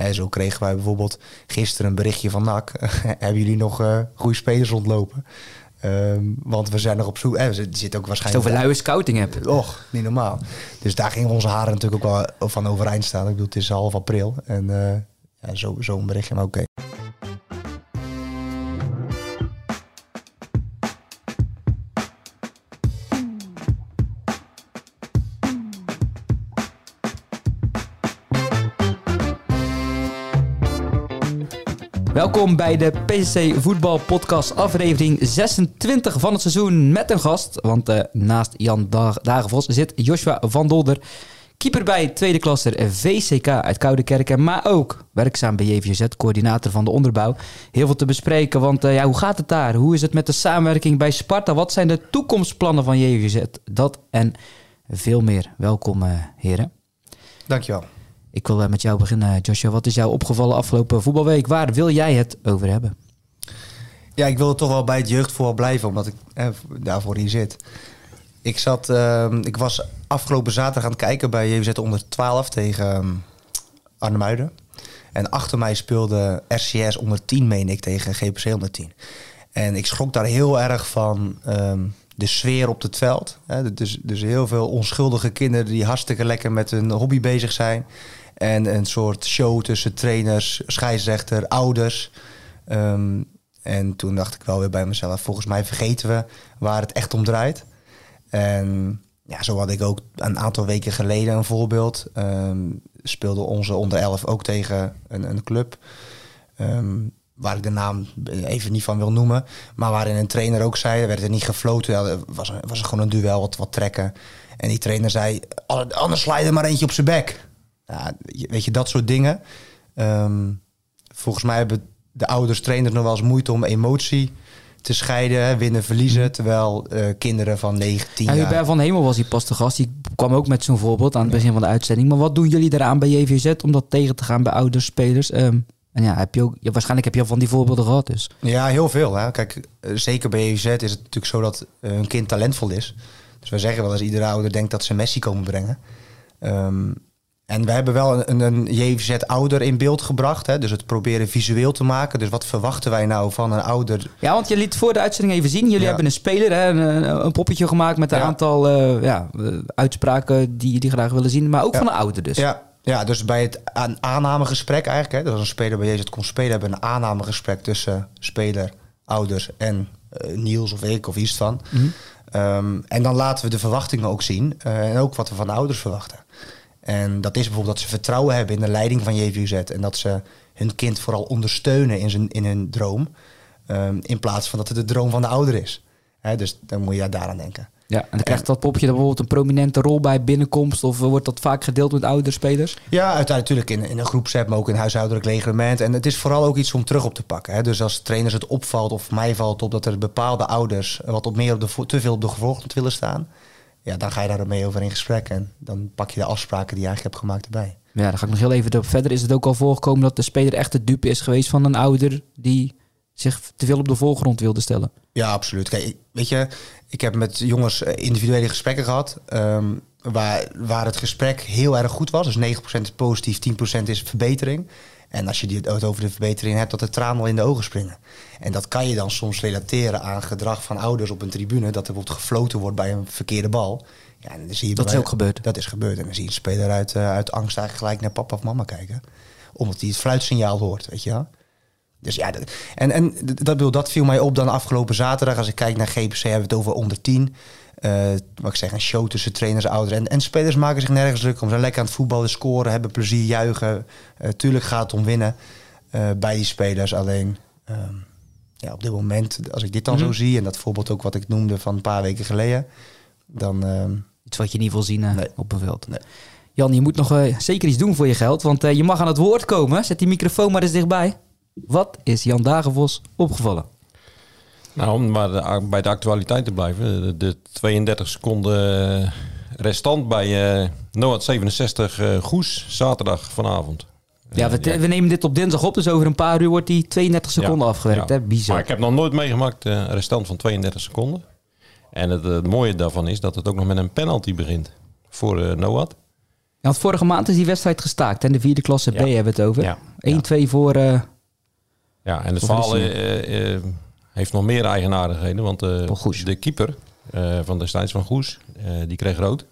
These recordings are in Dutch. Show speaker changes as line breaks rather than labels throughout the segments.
En zo kregen wij bijvoorbeeld gisteren een berichtje van NAC. Hebben jullie nog uh, goede spelers rondlopen? Um, want we zijn nog op zoek. Eh, er zit ook waarschijnlijk.
Over luie scouting hebt.
Och, niet normaal. Dus daar gingen onze haren natuurlijk ook wel van overeind staan. Ik bedoel, het is half april. En uh, ja, zo'n zo berichtje, maar oké. Okay.
Welkom bij de PC Voetbal Podcast, aflevering 26 van het seizoen met een gast. Want uh, naast Jan Dagenvos zit Joshua van Dolder, keeper bij tweede klasser VCK uit Koudekerken, maar ook werkzaam bij JVZ, coördinator van de onderbouw. Heel veel te bespreken, want uh, ja, hoe gaat het daar? Hoe is het met de samenwerking bij Sparta? Wat zijn de toekomstplannen van JVZ? Dat en veel meer. Welkom, uh, heren.
Dankjewel.
Ik wil met jou beginnen, Joshua. Wat is jou opgevallen afgelopen voetbalweek? Waar wil jij het over hebben?
Ja, ik wil toch wel bij het jeugdvoetbal blijven, omdat ik eh, daarvoor hier zit. Ik, zat, uh, ik was afgelopen zaterdag aan het kijken bij JVZ onder 12 tegen um, Arnhemuiden. En achter mij speelde RCS onder 10, meen ik, tegen GPC onder 10. En ik schrok daar heel erg van um, de sfeer op het veld. Hè. Dus, dus heel veel onschuldige kinderen die hartstikke lekker met hun hobby bezig zijn. En een soort show tussen trainers, scheidsrechter, ouders. Um, en toen dacht ik wel weer bij mezelf, volgens mij vergeten we waar het echt om draait. En ja, zo had ik ook een aantal weken geleden een voorbeeld. Um, speelde onze onder 11 ook tegen een, een club. Um, waar ik de naam even niet van wil noemen. Maar waarin een trainer ook zei, er werd er niet gefloten. Ja, was, was er gewoon een duel, wat, wat trekken. En die trainer zei, anders sla je er maar eentje op zijn bek. Weet je, dat soort dingen. Um, volgens mij hebben de ouders, trainers nog wel eens moeite om emotie te scheiden, winnen, verliezen. Mhm. Terwijl uh, kinderen van 19 ja,
jaar... Van Hemel was die pas de gast. Die kwam ook met zo'n voorbeeld aan het begin van de uitzending. Maar wat doen jullie eraan bij JVZ om dat tegen te gaan bij ouders, spelers? Um, en ja, heb je ook, ja, waarschijnlijk heb je al van die voorbeelden gehad dus.
Ja, heel veel. Hè. Kijk, eh, zeker bij JVZ is het natuurlijk zo dat uh, een kind talentvol is. Dus wij zeggen wel eens, iedere ouder denkt dat ze Messi komen brengen. Um, en we hebben wel een, een JVZ-ouder in beeld gebracht. Hè? Dus het proberen visueel te maken. Dus wat verwachten wij nou van een ouder?
Ja, want je liet voor de uitzending even zien. Jullie hebben een speler, hè? Een, een, poppetje gemaakt met een aantal uh, ja, uitspraken die die graag willen zien. Maar ook van een ouder dus.
Ja, ja, dus bij het een aannamegesprek eigenlijk. Hè? Dus als een speler bij JVZ komt spelen, hebben we een aannamegesprek tussen speler, ouders en uh, Niels of ik of iets van. Mm -hmm. um, en dan laten we de verwachtingen ook zien. Uh, en ook wat we van de ouders verwachten. En dat is bijvoorbeeld dat ze vertrouwen hebben in de leiding van JVZ. En dat ze hun kind vooral ondersteunen in, zijn, in hun droom. Um, in plaats van dat het de droom van de ouder is. He, dus dan moet je daaraan denken.
Ja, en dan krijgt dat popje dan bijvoorbeeld een prominente rol bij binnenkomst? Of wordt dat vaak gedeeld met oudere spelers?
Ja, uiteindelijk natuurlijk in, in een groepset, maar ook in huishoudelijk reglement. En het is vooral ook iets om terug op te pakken. Hè. Dus als trainers het opvalt of mij valt op dat er bepaalde ouders wat op meer op de, te veel op de voorgrond willen staan ja, dan ga je daarmee over in gesprek. En dan pak je de afspraken die je eigenlijk hebt gemaakt erbij.
Ja, dan ga ik nog heel even op verder. Is het ook al voorgekomen dat de speler echt de dupe is geweest van een ouder die zich te veel op de voorgrond wilde stellen?
Ja, absoluut. Kijk, weet je, ik heb met jongens eh, individuele gesprekken gehad. Um, waar, waar het gesprek heel erg goed was. Dus 9% is positief, 10% is verbetering. En als je het over de verbetering hebt, dat de tranen al in de ogen springen. En dat kan je dan soms relateren aan gedrag van ouders op een tribune. Dat er bijvoorbeeld gefloten wordt bij een verkeerde bal. Ja,
dan zie je dat is ook gebeurd.
Dat is gebeurd. En dan zie je een speler uit, uh, uit angst eigenlijk gelijk naar papa of mama kijken. Omdat hij het fluitsignaal hoort, weet je wel. Dus ja, dat, en, en dat, dat viel mij op dan afgelopen zaterdag. Als ik kijk naar GPC, hebben we het over onder 10. Uh, wat ik zeg, een show tussen trainers en ouderen. En, en, spelers maken zich nergens druk om. Ze zijn lekker aan het voetballen, scoren, hebben plezier, juichen. Uh, tuurlijk gaat het om winnen uh, bij die spelers. Alleen um, ja, op dit moment, als ik dit dan mm -hmm. zo zie... en dat voorbeeld ook wat ik noemde van een paar weken geleden... dan... Um,
iets wat je niet wil zien nee. op een veld. Nee. Jan, je moet nog zeker iets doen voor je geld. Want je mag aan het woord komen. Zet die microfoon maar eens dichtbij. Wat is Jan Dagenvos opgevallen?
Nou, om maar de, bij de actualiteit te blijven. De, de 32 seconden eh, restant bij uh, Noord 67 uh, Goes, zaterdag vanavond.
Ja we, ja, we, nemen dit op dinsdag op, dus over een paar uur wordt die 32 seconden ja, afgewerkt. Ja. Hè? Bizar.
Maar ik heb nog nooit meegemaakt een restant van 32 seconden. En het, het, mooie daarvan is dat het ook nog met een penalty begint voor uh, Noad.
want vorige maand is die wedstrijd gestaakt. En de vierde klasse B
Ja.
hebben we het over.
Ja.
1-2 voor... eh,
Ja, en het verhaal eh, eh, heeft nog meer eigenaardigheden. Want eh, de keeper eh, van destijds van Goes, eh, die kreeg rood.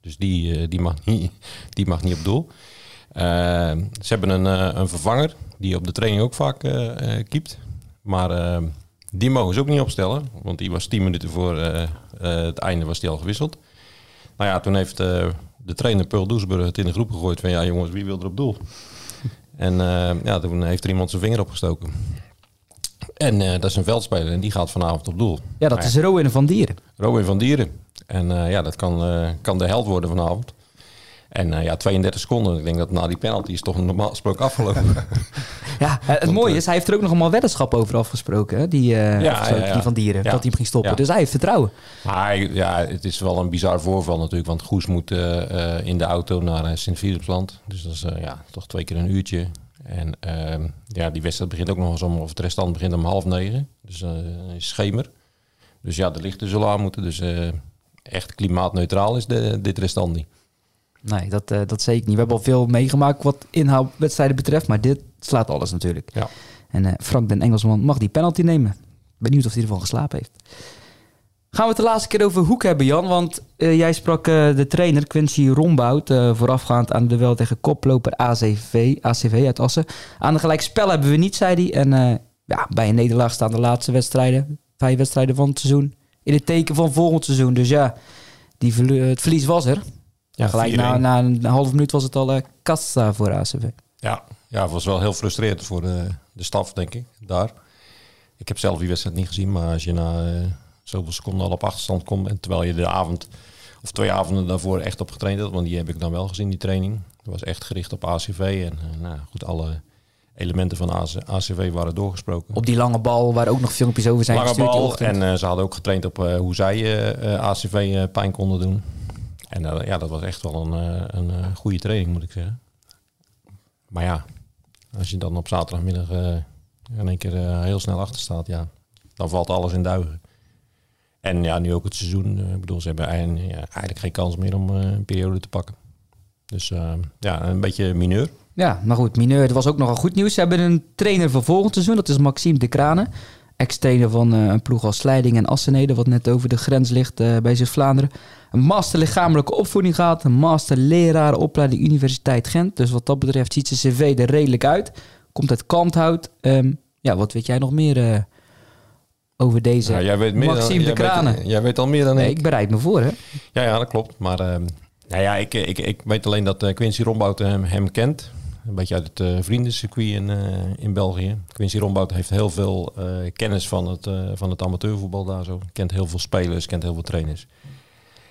Dus die, die, mag, niet, die mag niet op doel. Ze hebben een, een vervanger die op de training ook vaak keept. Maar die mogen ze ook niet opstellen. Want die was 10 minuten voor het einde was die al gewisseld. Nou ja, toen heeft de trainer Pearl Doesburg het in de groep gegooid van... ja jongens, wie wil er op doel? en ja, toen heeft er iemand zijn vinger opgestoken. En eh, dat is een veldspeler en die gaat vanavond op doel.
ja, dat is Rowan van Dieren.
Robin van Dieren. En eh, ja, dat kan, eh, kan de held worden vanavond. En ja, 32 seconden. Ik denk dat na die penalty is toch normaal gesproken afgelopen.
Ja, het mooie is, hij heeft er ook nog allemaal weddenschap over afgesproken. Hè? Die,
Ja,
afgesproken,
ja, ja.
die van Dieren. Dat hij hem ging stoppen. Dus hij heeft vertrouwen.
maar ja, het is wel een bizar voorval natuurlijk. Want Goes moet in de auto naar Sint-Philipsland. Dus dat is ja, toch twee keer een uurtje. En ehm, ja, die wedstrijd begint ook nog eens om... of het restant begint om half negen. Dus is schemer. Dus ja, de lichten zullen aan moeten. Dus eh, echt klimaatneutraal is de, dit restant niet.
Nee, dat, eh, dat zeker niet. We hebben al veel meegemaakt wat inhoudwedstrijden betreft. Maar dit slaat alles natuurlijk.
Ja.
En Frank den Engelsman mag die penalty nemen. Benieuwd of hij ervan geslapen heeft. Gaan we het de laatste keer over Hoek hebben, Jan. Want eh, jij sprak eh, de trainer Quincy Rombout... eh, voorafgaand aan de duel tegen koploper ACV, ACV uit Assen. Aan de gelijk spel hebben we niet, zei hij. En ja, bij een nederlaag staan de laatste wedstrijden... vijf wedstrijden van het seizoen... in het teken van volgend seizoen. Dus ja, die het verlies was er.
Ja,
Gelijk
4-1.
na, na een half minuut was het al kassa voor ACV.
Ja, ja, het was wel heel frustrerend voor de, de staf, denk ik, daar. Ik heb zelf die wedstrijd niet gezien, maar als je na zoveel seconden al op achterstand komt... en terwijl je de avond of twee avonden daarvoor echt op getraind had... want die heb ik dan wel gezien, die training. Dat was echt gericht op ACV en eh, nou, goed, alle elementen van AC ACV waren doorgesproken.
Op die lange bal, waar ook nog filmpjes over zijn
Lange
gestuurd die
bal
ochtend.
en eh, ze hadden ook getraind op eh, hoe zij ACV pijn konden doen. En ja, dat was echt wel een, een goede training, moet ik zeggen. Maar ja, als je dan op zaterdagmiddag in één keer heel snel achter staat, ja, dan valt alles in duigen. En ja, nu ook het seizoen. eh, Ik bedoel, ze hebben eigenlijk geen kans meer om eh, een periode te pakken. Dus eh, ja, een beetje mineur.
Ja, maar goed, mineur, er was ook nogal goed nieuws. Ze hebben een trainer voor volgend seizoen, dat is Maxime de Kranen. Ex-trainer van een ploeg als Slijding en Assenede, wat net over de grens ligt bij Zuid-Vlaanderen. Een master lichamelijke opvoeding gehad, een master lerarenopleiding Universiteit Gent. Dus wat dat betreft ziet zijn cv er redelijk uit. Komt uit Kalmthout. Ehm, ja, wat weet jij nog meer over deze
Ja, jij weet meer dan,
Maxime de
jij weet-
Kranen?
jij weet al meer dan
Nee,
ik.
ik bereid me voor, hè?
Ja, ja, dat klopt. Maar ehm, nou ja, ik, ik, ik weet alleen dat eh, Quincy Rombout hem, hem kent. Een beetje uit het eh, vriendencircuit in, eh, in België. Quincy Rombout heeft heel veel kennis van het, van het amateurvoetbal daar zo. Kent heel veel spelers, kent heel veel trainers.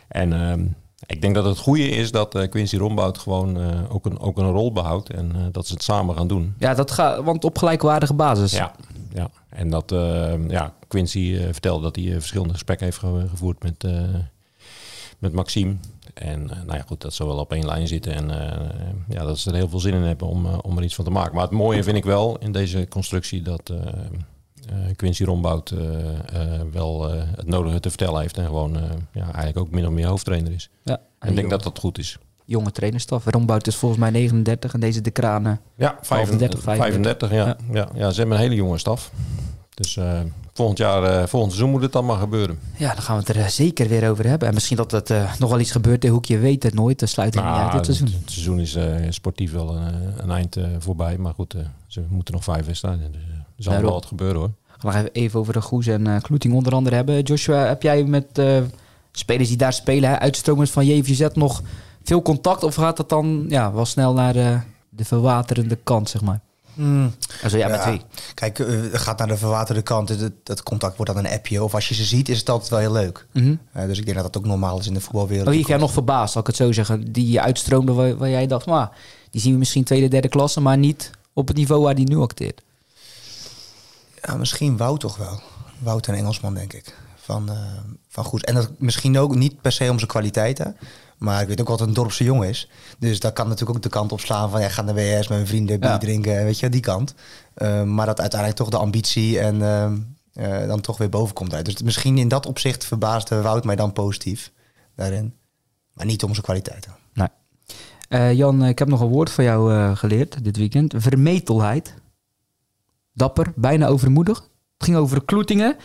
En ehm, ik denk dat het goede is dat eh, Quincy Rombout gewoon eh, ook, een, ook een rol behoudt. En eh, dat ze het samen gaan doen.
Ja, dat gaat, want op gelijkwaardige basis.
Ja, ja. en dat ja, Quincy vertelde dat hij verschillende gesprekken heeft ge- gevoerd met, met Maxime. En nou ja, goed, dat ze wel op één lijn zitten. En ja, dat ze er heel veel zin in hebben om, om er iets van te maken. Maar het mooie vind ik wel in deze constructie dat Quincy Rombout eh, eh, wel eh, het nodige te vertellen heeft. En gewoon eh, ja, eigenlijk ook min of meer hoofdtrainer is.
Ja.
En ik denk dat dat goed is.
jonge trainerstaf. Rombout is volgens mij 39 en deze de kranen.
Ja,
35,
35, ja.
Ja.
Ja. Ja, ze hebben een hele jonge staf. Dus eh, volgend jaar, eh, volgend seizoen moet het dan maar gebeuren.
Ja, dan gaan we het er eh, zeker weer over hebben. En misschien dat het eh, nog wel iets gebeurt in Hoekje weet het nooit. Dan sluit het niet uit dit
het,
seizoen.
het seizoen is eh, sportief wel een, een eind eh, voorbij. Maar goed, eh, ze moeten nog vijf wedstrijden. Dus, eh, zal wel wat gebeuren hoor.
We gaan nog even- even over de Goes en eh, Kloeting onder andere hebben. Joshua, heb jij met eh, spelers die daar spelen, hè, uitstromers van JVZ, nog veel contact? Of gaat dat dan ja, wel snel naar de, de verwaterende kant, zeg maar?
Hmm.
Also, ja, met
Ja.
wie?
Kijk, eh, het gaat naar de verwaterde kant. Het contact wordt dan een appje. Of als je ze ziet, is het altijd wel heel leuk.
Mhm.
Eh, dus ik denk dat dat ook normaal is in de voetbalwereld.
Oh, hier jij nog verbaasd, zal ik het zo zeggen. Die uitstroomde waar, waar jij dacht, maar die zien we misschien tweede, derde klasse, maar niet op het niveau waar die nu acteert.
Ja, misschien Wout toch wel. Wout en Engelsman, denk ik. Van, eh, van goed. En dat misschien ook niet per se om zijn kwaliteiten. Maar ik weet ook wat een dorpse jongen is. Dus daar kan natuurlijk ook de kant op slaan van... Ja, ga naar WS met mijn vrienden, bier
Ja.
drinken. Weet je, die kant. Eh, maar dat uiteindelijk toch de ambitie en eh, dan toch weer boven komt uit. Dus misschien in dat opzicht verbaasde Wout mij dan positief daarin. Maar niet om zijn kwaliteiten.
Nee. Jan, ik heb nog een woord van jou geleerd dit weekend. Vermetelheid. Dapper, bijna overmoedig. Het ging over Kloetingen.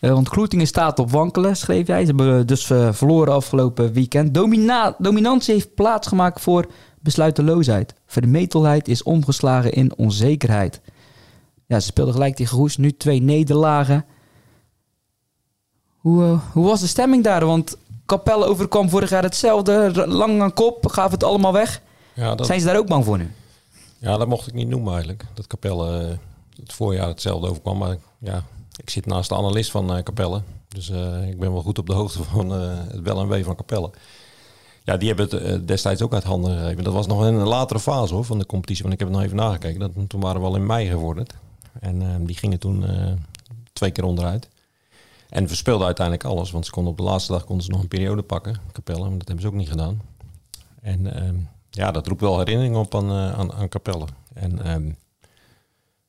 Eh, want Kloetingen staat op wankelen, schreef jij. Ze hebben dus eh, verloren afgelopen weekend. Domina dominantie heeft plaatsgemaakt voor besluiteloosheid. Vermetelheid is omgeslagen in onzekerheid. Ja, ze speelden gelijk tegen Goes. Nu twee nederlagen. Hoe, eh, hoe was de stemming daar? Want Capelle overkwam vorig jaar hetzelfde. Lang aan kop, gaven het allemaal weg.
Ja, dat,
Zijn ze daar ook bang voor nu?
ja, dat mocht ik niet noemen eigenlijk. Dat Capelle eh, het voorjaar hetzelfde overkwam. Maar ja, ik zit naast de analist van eh, Capelle. Dus eh, ik ben wel goed op de hoogte van eh, het wel en wee van Capelle. Ja, die hebben het destijds ook uit handen gegeven. Dat was nog in een latere fase hoor, van de competitie. Want ik heb het nog even nagekeken. Dat, toen waren we al in mei geworden. En die gingen toen twee keer onderuit. En verspeelden uiteindelijk alles. Want ze konden op de laatste dag konden ze nog een periode pakken. Capelle, maar dat hebben ze ook niet gedaan. En ehm, ja, dat roept wel herinneringen op aan, aan, aan Capelle. En ehm,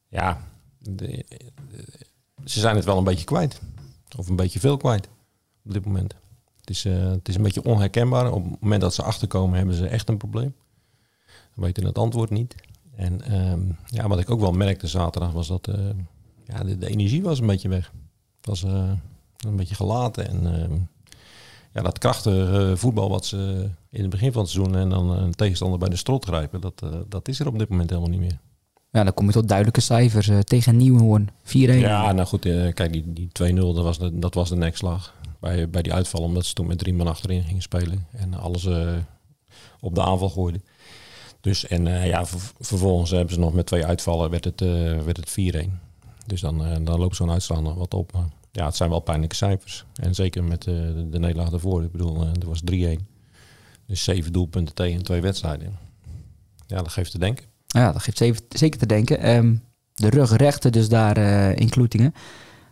ja, ze zijn het wel een beetje kwijt. Of een beetje veel kwijt op dit moment. Het is, eh, het is een beetje onherkenbaar. Op het moment dat ze achterkomen, hebben ze echt een probleem. We weten het antwoord niet. En ehm, ja, wat ik ook wel merkte zaterdag was dat eh, ja, de, energie was een beetje weg. Het was eh, een beetje gelaten. En ehm, ja, dat krachtige voetbal wat ze in het begin van het seizoen en dan een tegenstander bij de strot grijpen, dat, dat is er op dit moment helemaal niet meer.
Ja, dan kom je tot duidelijke cijfers. eh, tegen Nieuwenhoorn 4-1.
Ja, nou goed, eh, kijk, die, die 2-0, dat was de, dat was de nekslag. Bij, bij die uitval, omdat ze toen met drie man achterin gingen spelen. En alles eh, op de aanval gooiden. Dus, en ja, ver- vervolgens hebben ze nog met twee uitvallen, werd het, werd het 4-1. Dus dan, dan loopt zo'n uitslag nog wat op. Maar ja, het zijn wel pijnlijke cijfers. En zeker met de, de nederlaag. Ik bedoel, er was 3-1. Dus zeven doelpunten tegen twee wedstrijden. Ja, dat geeft te denken.
Ja, dat geeft zeven- zeker te denken. Ehm, de rugrechten dus daar eh, in Kloetingen.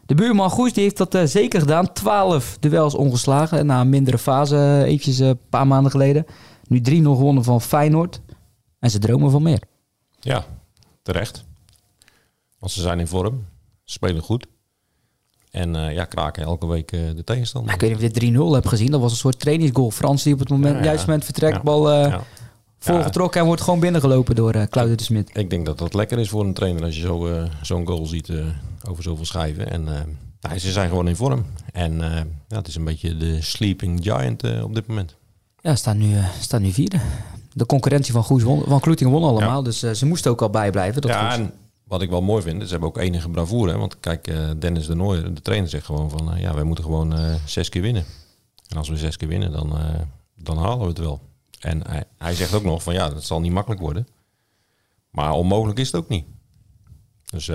De buurman Goes die heeft dat eh, zeker gedaan. 12 duels ongeslagen. Na een mindere fase, eh, eventjes een paar maanden geleden. Nu 3-0 gewonnen van Feyenoord. En ze dromen van meer.
Ja, terecht. Want ze zijn in vorm, spelen goed. En ja, kraken elke week de tegenstander.
Nou, ik weet niet of je dit 3-0 hebt gezien. Dat was een soort trainingsgoal. Frans die op het moment,
Ja, ja.
juist moment vertrekt.
Ja.
Bal eh
Ja.
volgetrokken en wordt gewoon binnengelopen door eh Claudio de Smit.
Ik denk dat dat lekker is voor een trainer als je zo, eh, zo'n goal ziet eh, over zoveel schijven. En nou, ze zijn gewoon in vorm. En ja, het is een beetje de sleeping giant op dit moment.
Ja, staan nu, staan nu vierde. De concurrentie van, Goes won, van Kloetingen won allemaal. Dus ze moesten ook al bijblijven. Dat
ja, en wat ik wel mooi vind, ze hebben ook enige bravoure. Hè? Want kijk, Dennis de Nooijer, de trainer, zegt gewoon van... ja, wij moeten gewoon zes keer winnen. En als we zes keer winnen, dan, dan halen we het wel. En hij, hij zegt ook nog van ja, dat zal niet makkelijk worden. Maar onmogelijk is het ook niet. Dus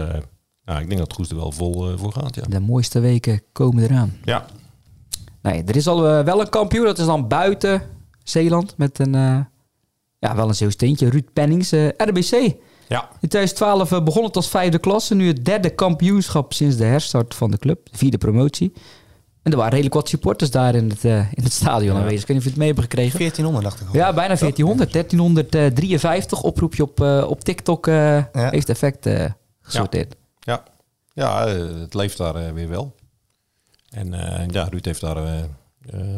nou, ik denk dat Goes er wel vol eh, voor gaat, ja.
De mooiste weken komen eraan.
Ja,
Nee, er is al eh, wel een kampioen. Dat is dan buiten Zeeland. Met een, ja, wel een Zeeuws tintje. Ruud Pennings, RBC.
ja.
In 2012 eh, begon het als vijfde klasse. Nu het derde kampioenschap sinds de herstart van de club. De vierde promotie. En er waren redelijk wat supporters daar in het, eh, in het stadion
Ja.
aanwezig. Ik weet niet of je het mee hebt gekregen.
1400 dacht ik al.
Ja, bijna 1400. 1353. Oproepje op, eh, op TikTok eh, heeft effect eh, gesorteerd.
Ja, ja het leeft daar weer wel. En eh, ja, Ruud heeft daar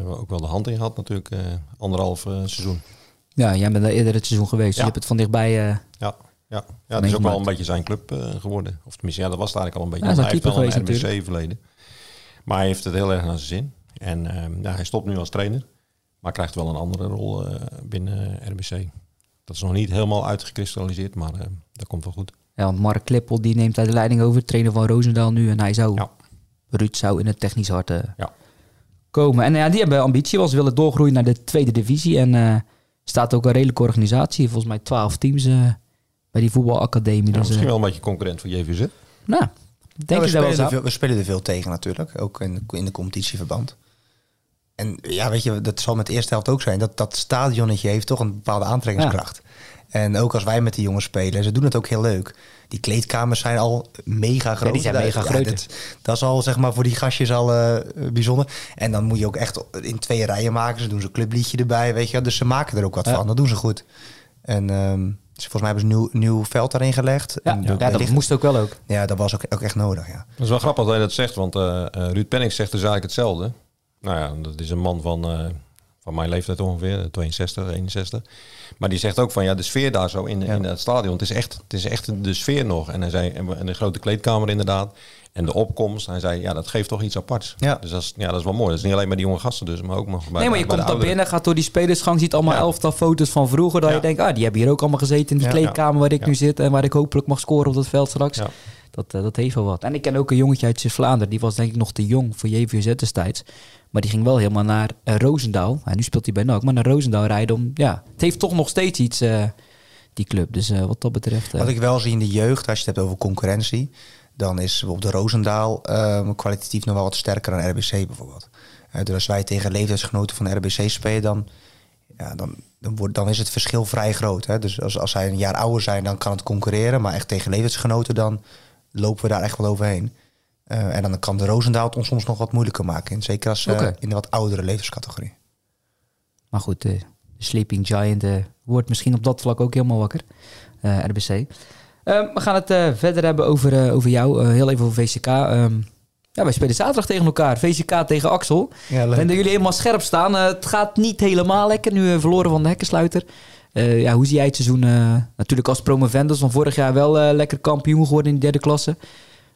ook wel de hand in gehad natuurlijk, eh, anderhalf seizoen.
Ja. jij bent daar eerder het seizoen geweest. Dus je hebt het van dichtbij... eh,
Ja, ja. ja het is ook wel een beetje zijn club eh, geworden. Of tenminste, ja, dat was het eigenlijk al een beetje.
Ja, hij is
een RBC-verleden. Maar hij heeft het heel erg naar zijn zin. En eh, ja, hij stopt nu als trainer. Maar krijgt wel een andere rol eh, binnen RBC. Dat is nog niet helemaal uitgekristalliseerd, maar eh, dat komt wel goed.
Ja, want Mark Klippel die neemt daar de leiding over, trainer van Roosendaal nu. En hij zou,
Ja.
Ruud zou in het technisch hart eh,
Ja.
komen. En ja, die hebben ambitie, want ze willen doorgroeien naar de tweede divisie. En staat ook een redelijke organisatie, volgens mij twaalf teams bij die voetbalacademie.
Ja,
dus,
misschien wel een beetje concurrent voor JVZ.
nou, denk
we,
wel
spelen er veel, we spelen er veel tegen natuurlijk, ook in de, in de competitieverband. En ja, weet je, dat zal met de eerste helft ook zijn. Dat, dat stadionnetje heeft toch een bepaalde aantrekkingskracht. En ook als wij met die jongens spelen, ze doen het ook heel leuk. Die kleedkamers zijn al mega groot.
die zijn mega
Ja,
groot.
dat, dat is al zeg maar voor die gastjes al eh, bijzonder. En dan moet je ook echt in twee rijen maken. Ze doen zo'n clubliedje erbij, weet je. Dus ze maken er ook wat van. Dat doen ze goed. En ehm, ze- volgens mij hebben ze een nieuw, nieuw veld daarin gelegd.
Ja,
En
ja, dat
ligt-
moest ook wel ook.
ja, dat was ook, ook echt nodig, ja.
Dat is wel grappig dat hij dat zegt, want eh, eh, Ruud Penning zegt dus eigenlijk hetzelfde. Nou ja, dat is een man van, eh, van mijn leeftijd ongeveer, 62, 61. Maar die zegt ook van ja, de sfeer daar zo in,
Ja.
in het stadion, het is, echt, het is echt de sfeer nog. En hij zei, en en de grote kleedkamer inderdaad. En de opkomst, hij zei, ja, dat geeft toch iets aparts.
Ja.
Dus dat is, ja, dat is wel mooi. Dat is niet alleen maar die jonge gasten dus, maar ook nog bij
nee, maar je komt daar binnen, gaat door die spelersgang, ziet allemaal
Ja.
elftal foto's van vroeger. Dat
Ja.
je denkt, ah, die hebben hier ook allemaal gezeten in die
Ja.
kleedkamer waar ik
Ja.
nu zit. En waar ik hopelijk mag scoren op dat veld straks.
Ja.
Dat, eh, dat heeft wel wat. En ik ken ook een jongetje uit Zeeuws-Vlaanderen. Die was denk ik nog te jong voor JVZ destijds. Maar die ging wel helemaal naar eh, Roosendaal. En nu speelt hij bij NAC. Maar naar Roosendaal rijden om... Ja, het heeft toch nog steeds iets, eh, die club. Dus wat dat betreft...
Wat ik wel zie in de jeugd, als je het hebt over concurrentie, dan is op de Roosendaal ehm, kwalitatief nog wel wat sterker dan RBC bijvoorbeeld. Eh, dus als wij tegen leeftijdsgenoten van RBC spelen, dan, ja, dan, dan, wordt, dan is het verschil vrij groot. Hè? Dus als, als zij een jaar ouder zijn, dan kan het concurreren. Maar echt tegen leeftijdsgenoten, dan lopen we daar echt wel overheen. Eh, en dan kan de Roosendaal het ons soms nog wat moeilijker maken. En zeker als
Oké.
in de wat oudere levenscategorie.
Maar goed, de Sleeping Giant wordt misschien op dat vlak ook helemaal wakker. RBC. Ehm, we gaan het eh, verder hebben over, eh, over jou. Eh, heel even over VCK. Ehm, ja, wij spelen zaterdag tegen elkaar. VCK tegen Axel.
Ja,
denk dat jullie helemaal scherp staan. Het gaat niet helemaal lekker. Nu verloren van de hekkensluiter. Ja, hoe zie jij het seizoen? natuurlijk als promovendus van vorig jaar wel lekker kampioen geworden in de derde klasse.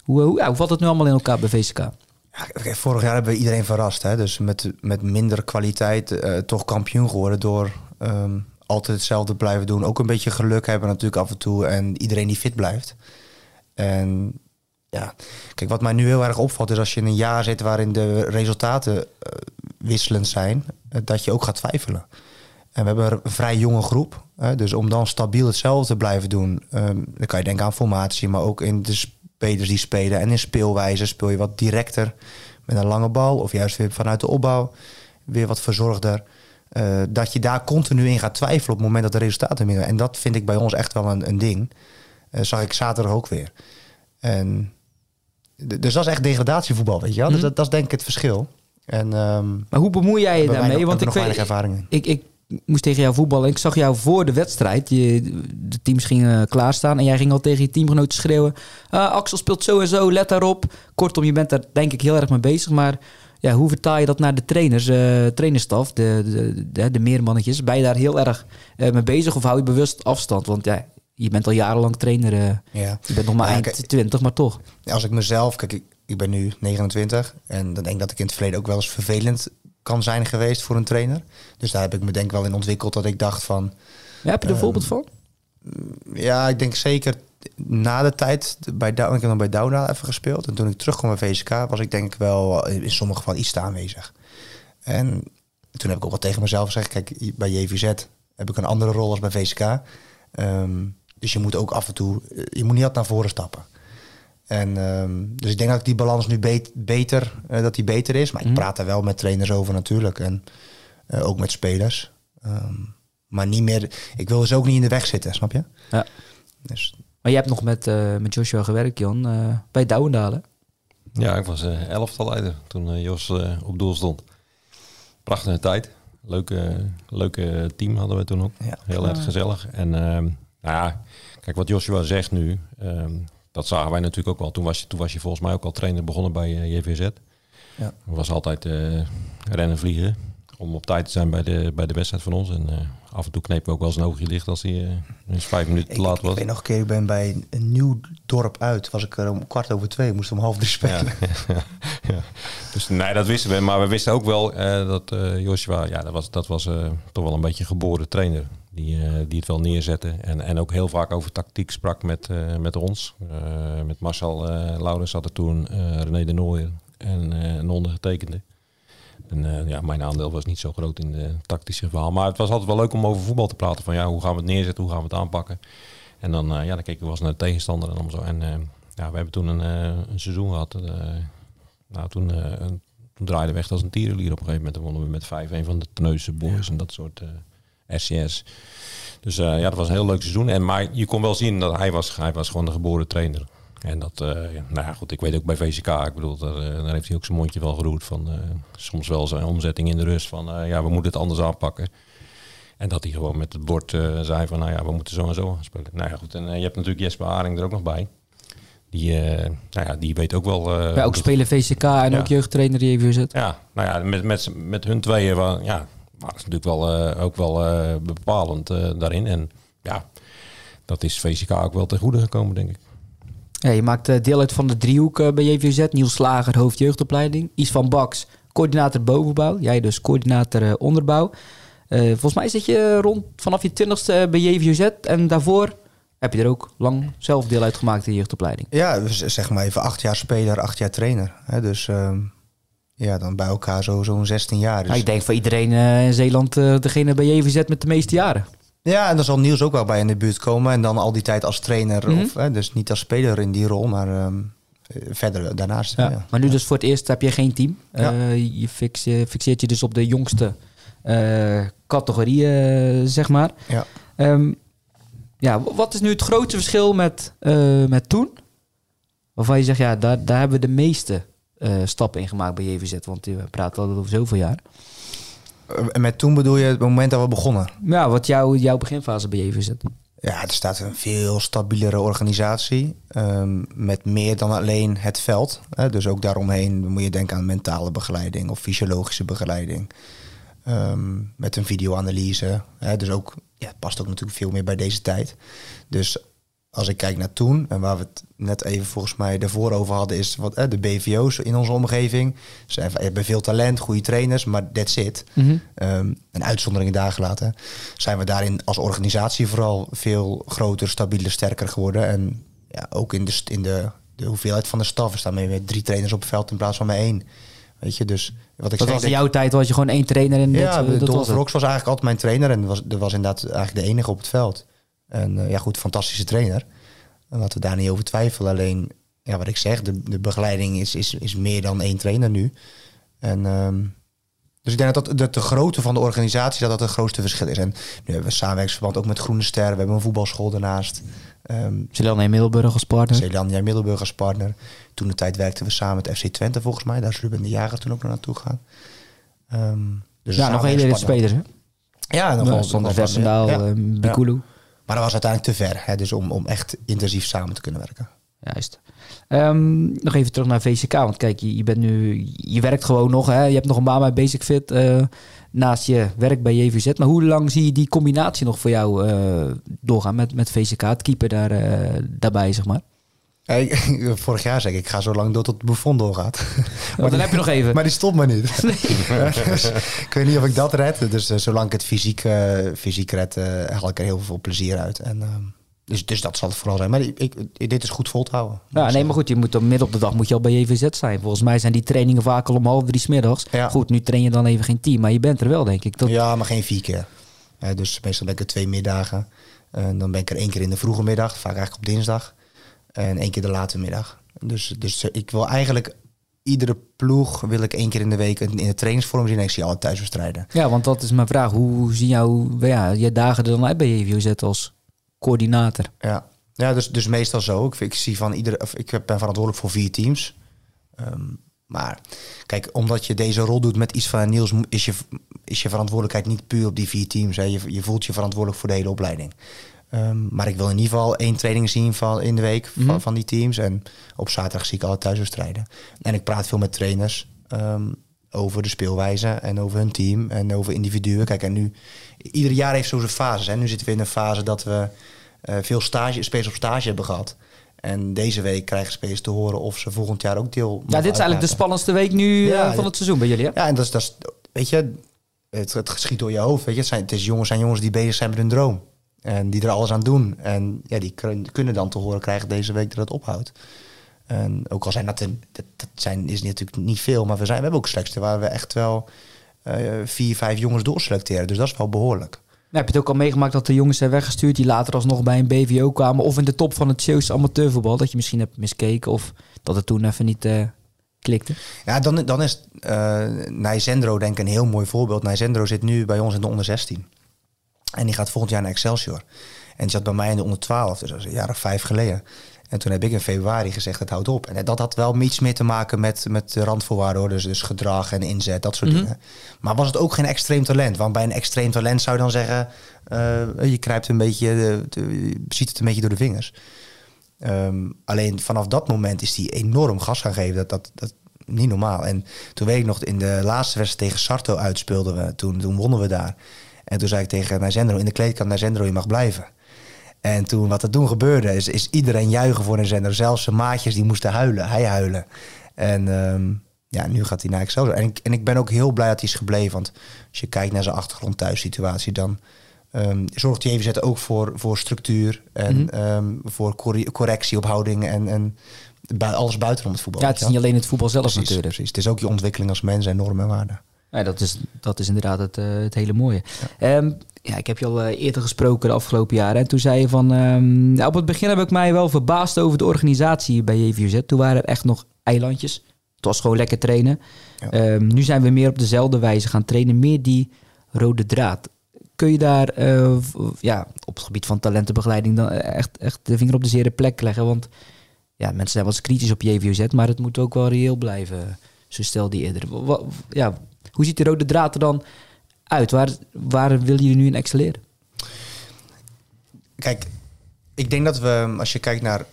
Hoe, hoe, ja, hoe valt het nu allemaal in elkaar bij VCK?
Ja, vorig jaar hebben we iedereen verrast. Hè? Dus met, met minder kwaliteit toch kampioen geworden door ehm, altijd hetzelfde blijven doen. Ook een beetje geluk hebben natuurlijk af en toe en iedereen die fit blijft. En ja, kijk, wat mij nu heel erg opvalt is als je in een jaar zit waarin de resultaten eh, wisselend zijn, eh, dat je ook gaat twijfelen. En we hebben een vrij jonge groep. Hè, dus om dan stabiel hetzelfde te blijven doen, ehm, dan kan je denken aan formatie, maar ook in de spelers die spelen. En in speelwijze speel je wat directer met een lange bal, of juist weer vanuit de opbouw, weer wat verzorgder. Eh, dat je daar continu in gaat twijfelen op het moment dat de resultaten minder. En dat vind ik bij ons echt wel een, een ding. Eh zag ik zaterdag ook weer. En, dus dat is echt degradatievoetbal, weet je wel. Dus
Mhm.
dat, dat is denk ik het verschil. En ehm
Maar hoe bemoei jij je daarmee?
nog,
Want ik weet,
ervaring in.
ik, ik moest tegen jou voetballen. Ik zag jou voor de wedstrijd. Je, de teams gingen klaarstaan. En jij ging al tegen je teamgenoten schreeuwen. "Ah, Axel speelt zo en zo, let daarop. Kortom, je bent daar denk ik heel erg mee bezig. Maar ja, hoe vertaal je dat naar de trainers, eh trainerstaf, de, de, de, de meermannetjes? Ben je daar heel erg eh, mee bezig of hou je bewust afstand? Want ja, je bent al jarenlang trainer. eh,
Ja.
je bent nog maar
Ja,
eind
kijk-
20, maar toch.
Als ik mezelf, kijk, ik, ik ben nu 29 en dan denk ik dat ik in het verleden ook wel eens vervelend kan zijn geweest voor een trainer. Dus daar heb ik me denk ik wel in ontwikkeld dat ik dacht van,
Ja, heb je er een
Ehm,
voorbeeld van?
ja, ik denk zeker na de tijd bij Dou- ik heb dan bij Douda even gespeeld en toen ik terugkwam bij VSK was ik denk ik wel in sommige gevallen iets te aanwezig. En toen heb ik ook wel tegen mezelf gezegd, kijk, bij JVZ heb ik een andere rol als bij VSK. Ehm, dus je moet ook af en toe, je moet niet altijd naar voren stappen. En ehm, dus ik denk dat ik die balans nu bet- beter, eh, dat die beter is. Maar ik
Mhm.
praat daar wel met trainers over natuurlijk. En eh, ook met spelers. Ehm, maar niet meer, ik wil dus ook niet in de weg zitten, snap je?
Ja.
Dus
Maar je hebt nog met, eh, met Joshua gewerkt, Jan, eh, bij Douwendalen.
Ja, ik was eh elftal leider toen Jos op doel stond. Prachtige tijd. Leuke, leuke team hadden we toen ook.
Ja.
Heel erg gezellig. En ehm, nou ja, kijk wat Joshua zegt nu. ehm, dat zagen wij natuurlijk ook al. Toen was je, toen was je volgens mij ook al trainer begonnen bij JVZ.
Ja.
Was altijd rennen vliegen. Om op tijd te zijn bij de, bij de wedstrijd van ons. En af en toe kneep we ook wel eens een oogje dicht als hij eh, eens vijf minuten te
ik,
laat
ik
was.
weet nog een keer, ik ben bij een nieuw dorp uit. Was ik er om kwart over twee, moest om half drie spelen.
Ja, ja. Dus nee, dat wisten we. Maar we wisten ook wel eh, dat eh, Joshua, ja, dat was, dat was toch wel een beetje een geboren trainer. Die, die het wel neerzette. En, en ook heel vaak over tactiek sprak met, met ons. Met Marcel Laurens zat er toen, René de Nooijer en een ondergetekende. En eh, ja, mijn aandeel was niet zo groot in de tactische verhaal. Maar het was altijd wel leuk om over voetbal te praten. Van ja, hoe gaan we het neerzetten? Hoe gaan we het aanpakken? En dan, eh, ja, dan keken we wel eens naar de tegenstander en zo. En eh, ja, we hebben toen een, een seizoen gehad. eh, nou, toen, draaiden we echt als een tierenlier op een gegeven moment. Dan wonnen we met 5-1 van de Boys en dat soort RCS. Dus ja, dat was een heel leuk seizoen. En, maar je kon wel zien dat hij was, hij was gewoon de geboren trainer. En dat, eh, nou ja, goed, ik weet ook bij VCK, ik bedoel, daar, eh, daar heeft hij ook zijn mondje wel geroerd van eh, soms wel zijn omzetting in de rust van, ja, we moeten het anders aanpakken. En dat hij gewoon met het bord zei van, nou ja, we moeten zo en zo gaan spelen. Nou ja, goed, en je hebt natuurlijk Jesper Haring er ook nog bij. Die, nou ja, die weet ook wel...
ja, ook spelen VCK en
Ja.
ook jeugdtrainer die even zit.
ja, nou ja, met, met, met hun tweeën wa- ja, dat is natuurlijk wel, ook wel bepalend daarin. En ja, dat is VCK ook wel ten goede gekomen, denk ik.
Ja, je maakt eh, deel uit van de driehoek eh, bij JVZ. Niels Slager, hoofd jeugdopleiding. Is van Baks, coördinator bovenbouw. Jij dus coördinator eh, onderbouw. Volgens mij zit je rond vanaf je twintigste bij JVZ. En daarvoor heb je er ook lang zelf deel uit gemaakt in de jeugdopleiding.
Ja, zeg maar even acht jaar speler, acht jaar trainer. Hè? Dus ehm, ja, dan bij elkaar zo- zo'n 16 jaar. Dus,
Nou, ik denk voor iedereen in Zeeland degene bij JVZ met de meeste jaren.
Ja, en dan zal Niels ook wel bij in de buurt komen. En dan al die tijd als trainer.
Mhm.
Of, hè, dus niet als speler in die rol, maar ehm, eh, verder daarnaast.
Ja.
Ja.
Maar nu dus voor het eerst heb je geen team.
Ja.
Eh, je fix, je fixeert je dus op de jongste eh, categorie, eh, zeg maar.
Ja.
Ehm, ja, wat is nu het grootste verschil met, eh, met toen? Waarvan je zegt, ja, daar, daar hebben we de meeste eh, stappen in gemaakt bij JVZ. Want we praten al over zoveel jaar.
En met toen bedoel je het moment dat we begonnen.
Ja, wat jouw jouw beginfase bij JVZ?
Ja, er staat een veel stabielere organisatie. ehm, met meer dan alleen het veld. Hè. Dus ook daaromheen moet je denken aan mentale begeleiding of fysiologische begeleiding. Ehm, met een videoanalyse. Hè. Dus ook, ja, het past ook natuurlijk veel meer bij deze tijd. Dus als ik kijk naar toen, en waar we het net even volgens mij daarvoor over hadden, is wat hè, de BVO's in onze omgeving. Ze hebben- veel talent, goede trainers, maar that's it.
Mhm.
Ehm, een uitzondering daar gelaten. Zijn we daarin als organisatie vooral veel groter, stabieler, sterker geworden. En ja, ook in, de, in de, de hoeveelheid van de staf. We staan met drie trainers op het veld in plaats van met één. Weet je, dus wat ik
Dat
zeg,
was in jouw tijd, was je gewoon één trainer en
ja,
dat, eh,
Dolph. Rox was eigenlijk altijd mijn trainer. En was, dat was inderdaad eigenlijk de enige op het veld. En eh, ja, goed, fantastische trainer. En laten we daar niet over twijfelen. Alleen, ja, wat ik zeg, de, de begeleiding is, is, is meer dan één trainer nu. En, ehm, dus ik denk dat, dat, dat de grootte van de organisatie dat dat het grootste verschil is. En nu hebben we samenwerkingsverband ook met Groene Ster. We hebben een voetbalschool daarnaast. Ehm
Zeeland en Middelburg als partner.
Zeeland, jij Middelburg als partner. Toen de tijd werkten we samen met FC Twente volgens mij. Daar is Ruben de Jager toen ook nog naartoe gegaan. Ehm, dus
Ja, nog hele
samenwerkingspartner.
spelers, hè?
Ja, nog
Ja,
wel.
Sander
nog wel-
Versendaal,
ja. Maar dat was uiteindelijk te ver. Hè, dus om, om echt intensief samen te kunnen werken.
Juist. Ehm, nog even terug naar VCK. Want kijk, je, je bent nu. Je werkt gewoon nog. Hè? Je hebt nog een baan bij Basic Fit. eh, naast je werk bij JVZ. Maar hoe lang zie je die combinatie nog voor jou eh, doorgaan met, met VCK? Het keeper daar, eh, daarbij, zeg maar.
Ja, ik- vorig jaar zei ik, ik ga zo lang door tot het Buffon doorgaat.
Maar dan heb je nog even.
Maar die stopt maar niet. Dus ik weet niet of ik dat red. Dus eh, zolang ik het fysiek, eh, fysiek red, eh haal ik er heel veel plezier uit. En, ehm, dus, dus dat zal het vooral zijn. Maar ik, ik- dit is goed vol te houden.
Ja, nee, maar goed, je moet dan midden op de dag moet je al bij JVZ zijn. Volgens mij zijn die trainingen vaak al om half drie middags.
Ja.
Goed, nu train je dan even geen team, maar je bent er wel, denk ik. Dat,
Ja, maar geen vier keer. Eh, dus meestal ben ik er twee middagen. En dan ben ik er één keer in de vroege middag, vaak eigenlijk op dinsdag. En één keer de late middag. Dus, dus eh, ik wil eigenlijk iedere ploeg wil ik één keer in de week in de trainingsvorm zien. En ik zie alle thuiswedstrijden.
Ja, want dat is mijn vraag. Hoe zien jouw ja, je dagen er dan uit bij JVZ als coördinator?
Ja, ja dus, dus meestal zo. Ik, ik, zie van iedere, of ik ben verantwoordelijk voor vier teams. Ehm, maar kijk, omdat je deze rol doet met iets van Niels, is je, is je verantwoordelijkheid niet puur op die vier teams. Hè. Je, je voelt je verantwoordelijk voor de hele opleiding. Ehm, maar ik wil in ieder geval één training zien van, in de week van,
Mhm.
van die teams. En op zaterdag zie ik alle thuiswedstrijden. En ik praat veel met trainers ehm, over de speelwijze en over hun team en over individuen. Kijk, en nu, ieder jaar heeft zo zijn fases. Hè. Nu zitten we in een fase dat we eh, veel stage, spelers op stage hebben gehad. En deze week krijgen spelers te horen of ze volgend jaar ook deel.
Ja, dit is eigenlijk de spannendste week nu
Ja,
eh, van het seizoen bij jullie, hè?
Ja, en dat is, dat is weet je, het, het geschiet door je hoofd. Weet je, het zijn, het is jongens zijn jongens die bezig zijn met hun droom. En die er alles aan doen. En ja, die kun- kunnen dan te horen krijgen deze week dat het ophoudt. En ook al zijn dat, een, dat, zijn, is natuurlijk niet veel, maar we, zijn, we hebben ook selecten waar we echt wel eh, vier, vijf jongens doorselecteren. Dus dat is wel behoorlijk.
Nou, heb je het ook al meegemaakt dat de jongens zijn weggestuurd die later alsnog bij een BVO kwamen of in de top van het Zeeuwse amateurvoetbal, dat je misschien hebt miskeken of dat het toen even niet eh, klikte?
Ja, dan, dan is eh Nijzendro denk ik een heel mooi voorbeeld. Nijzendro zit nu bij ons in de onder 16. En die gaat volgend jaar naar Excelsior. En die zat bij mij in de onder 12, dus dat is een jaar of vijf geleden. En toen heb ik in februari gezegd, het houdt op. En dat had wel iets meer te maken met, met de randvoorwaarden. Hoor. Dus, dus gedrag en inzet, dat soort
Mhm.
dingen. Maar was het ook geen extreem talent? Want bij een extreem talent zou je dan zeggen... eh, je krijgt een beetje, de, ziet het een beetje door de vingers. Ehm, alleen vanaf dat moment is hij enorm gas gaan geven. Dat, dat, dat, niet normaal. En toen weet ik nog, in de laatste wedstrijd tegen Sarto uitspeelden we. Toen, toen wonnen we daar. En toen zei ik tegen Nazendro, in de kleedkamer, Nazendro, je mag blijven. En toen, wat er toen gebeurde, is, is iedereen juichen voor Nazendro. Zelfs zijn maatjes, die moesten huilen. Hij huilen. En ehm, ja, nu gaat hij naar Excelsior. En ik, en ik ben ook heel blij dat hij is gebleven. Want als je kijkt naar zijn achtergrond thuissituatie, dan um, zorgt hij even ook voor, voor structuur en
Mhm.
ehm, voor corre- correctie op houding en, en alles buitenom het voetbal.
Ja, het is niet alleen het voetbal zelf
precies,
natuurlijk.
precies. Het is ook je ontwikkeling als mens en normen en waarden.
Ja, dat, is, dat is inderdaad het, eh, het hele mooie. Ja. ja, ik heb je al eh, eerder gesproken de afgelopen jaren. En toen zei je van... ehm, nou, op het begin heb ik mij wel verbaasd over de organisatie bij JVZ. Toen waren er echt nog eilandjes. Het was gewoon lekker trainen.
Ja.
Ehm, nu zijn we meer op dezelfde wijze gaan trainen. Meer die rode draad. Kun je daar eh, ja, op het gebied van talentenbegeleiding... dan echt, echt de vinger op de zere plek leggen? Want ja, mensen zijn wel eens kritisch op JVZ... maar het moet ook wel reëel blijven. Zo stelde je eerder. Ja, hoe ziet de rode draad er dan uit? Waar, waar wil je nu in excelleren?
Kijk, ik denk dat we, als je kijkt naar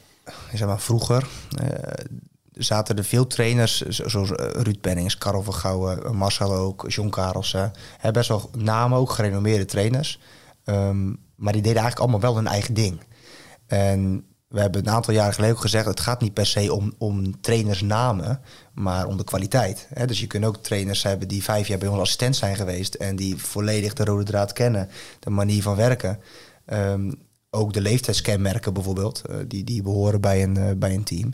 zeg maar, vroeger, eh, zaten er veel trainers, zo- zoals eh, Ruud Pennings, Karel van Gouwen, Marcel ook, John Karelsen. Hè, best wel namen ook, gerenommeerde trainers. Ehm, maar die deden eigenlijk allemaal wel hun eigen ding. En we hebben een aantal jaren geleden ook gezegd, het gaat niet per se om, om trainersnamen, maar om de kwaliteit. Dus je kunt ook trainers hebben die vijf jaar bij ons assistent zijn geweest en die volledig de rode draad kennen, de manier van werken. Ehm, ook de leeftijdskenmerken bijvoorbeeld, eh, die, die behoren bij een, eh, bij een team.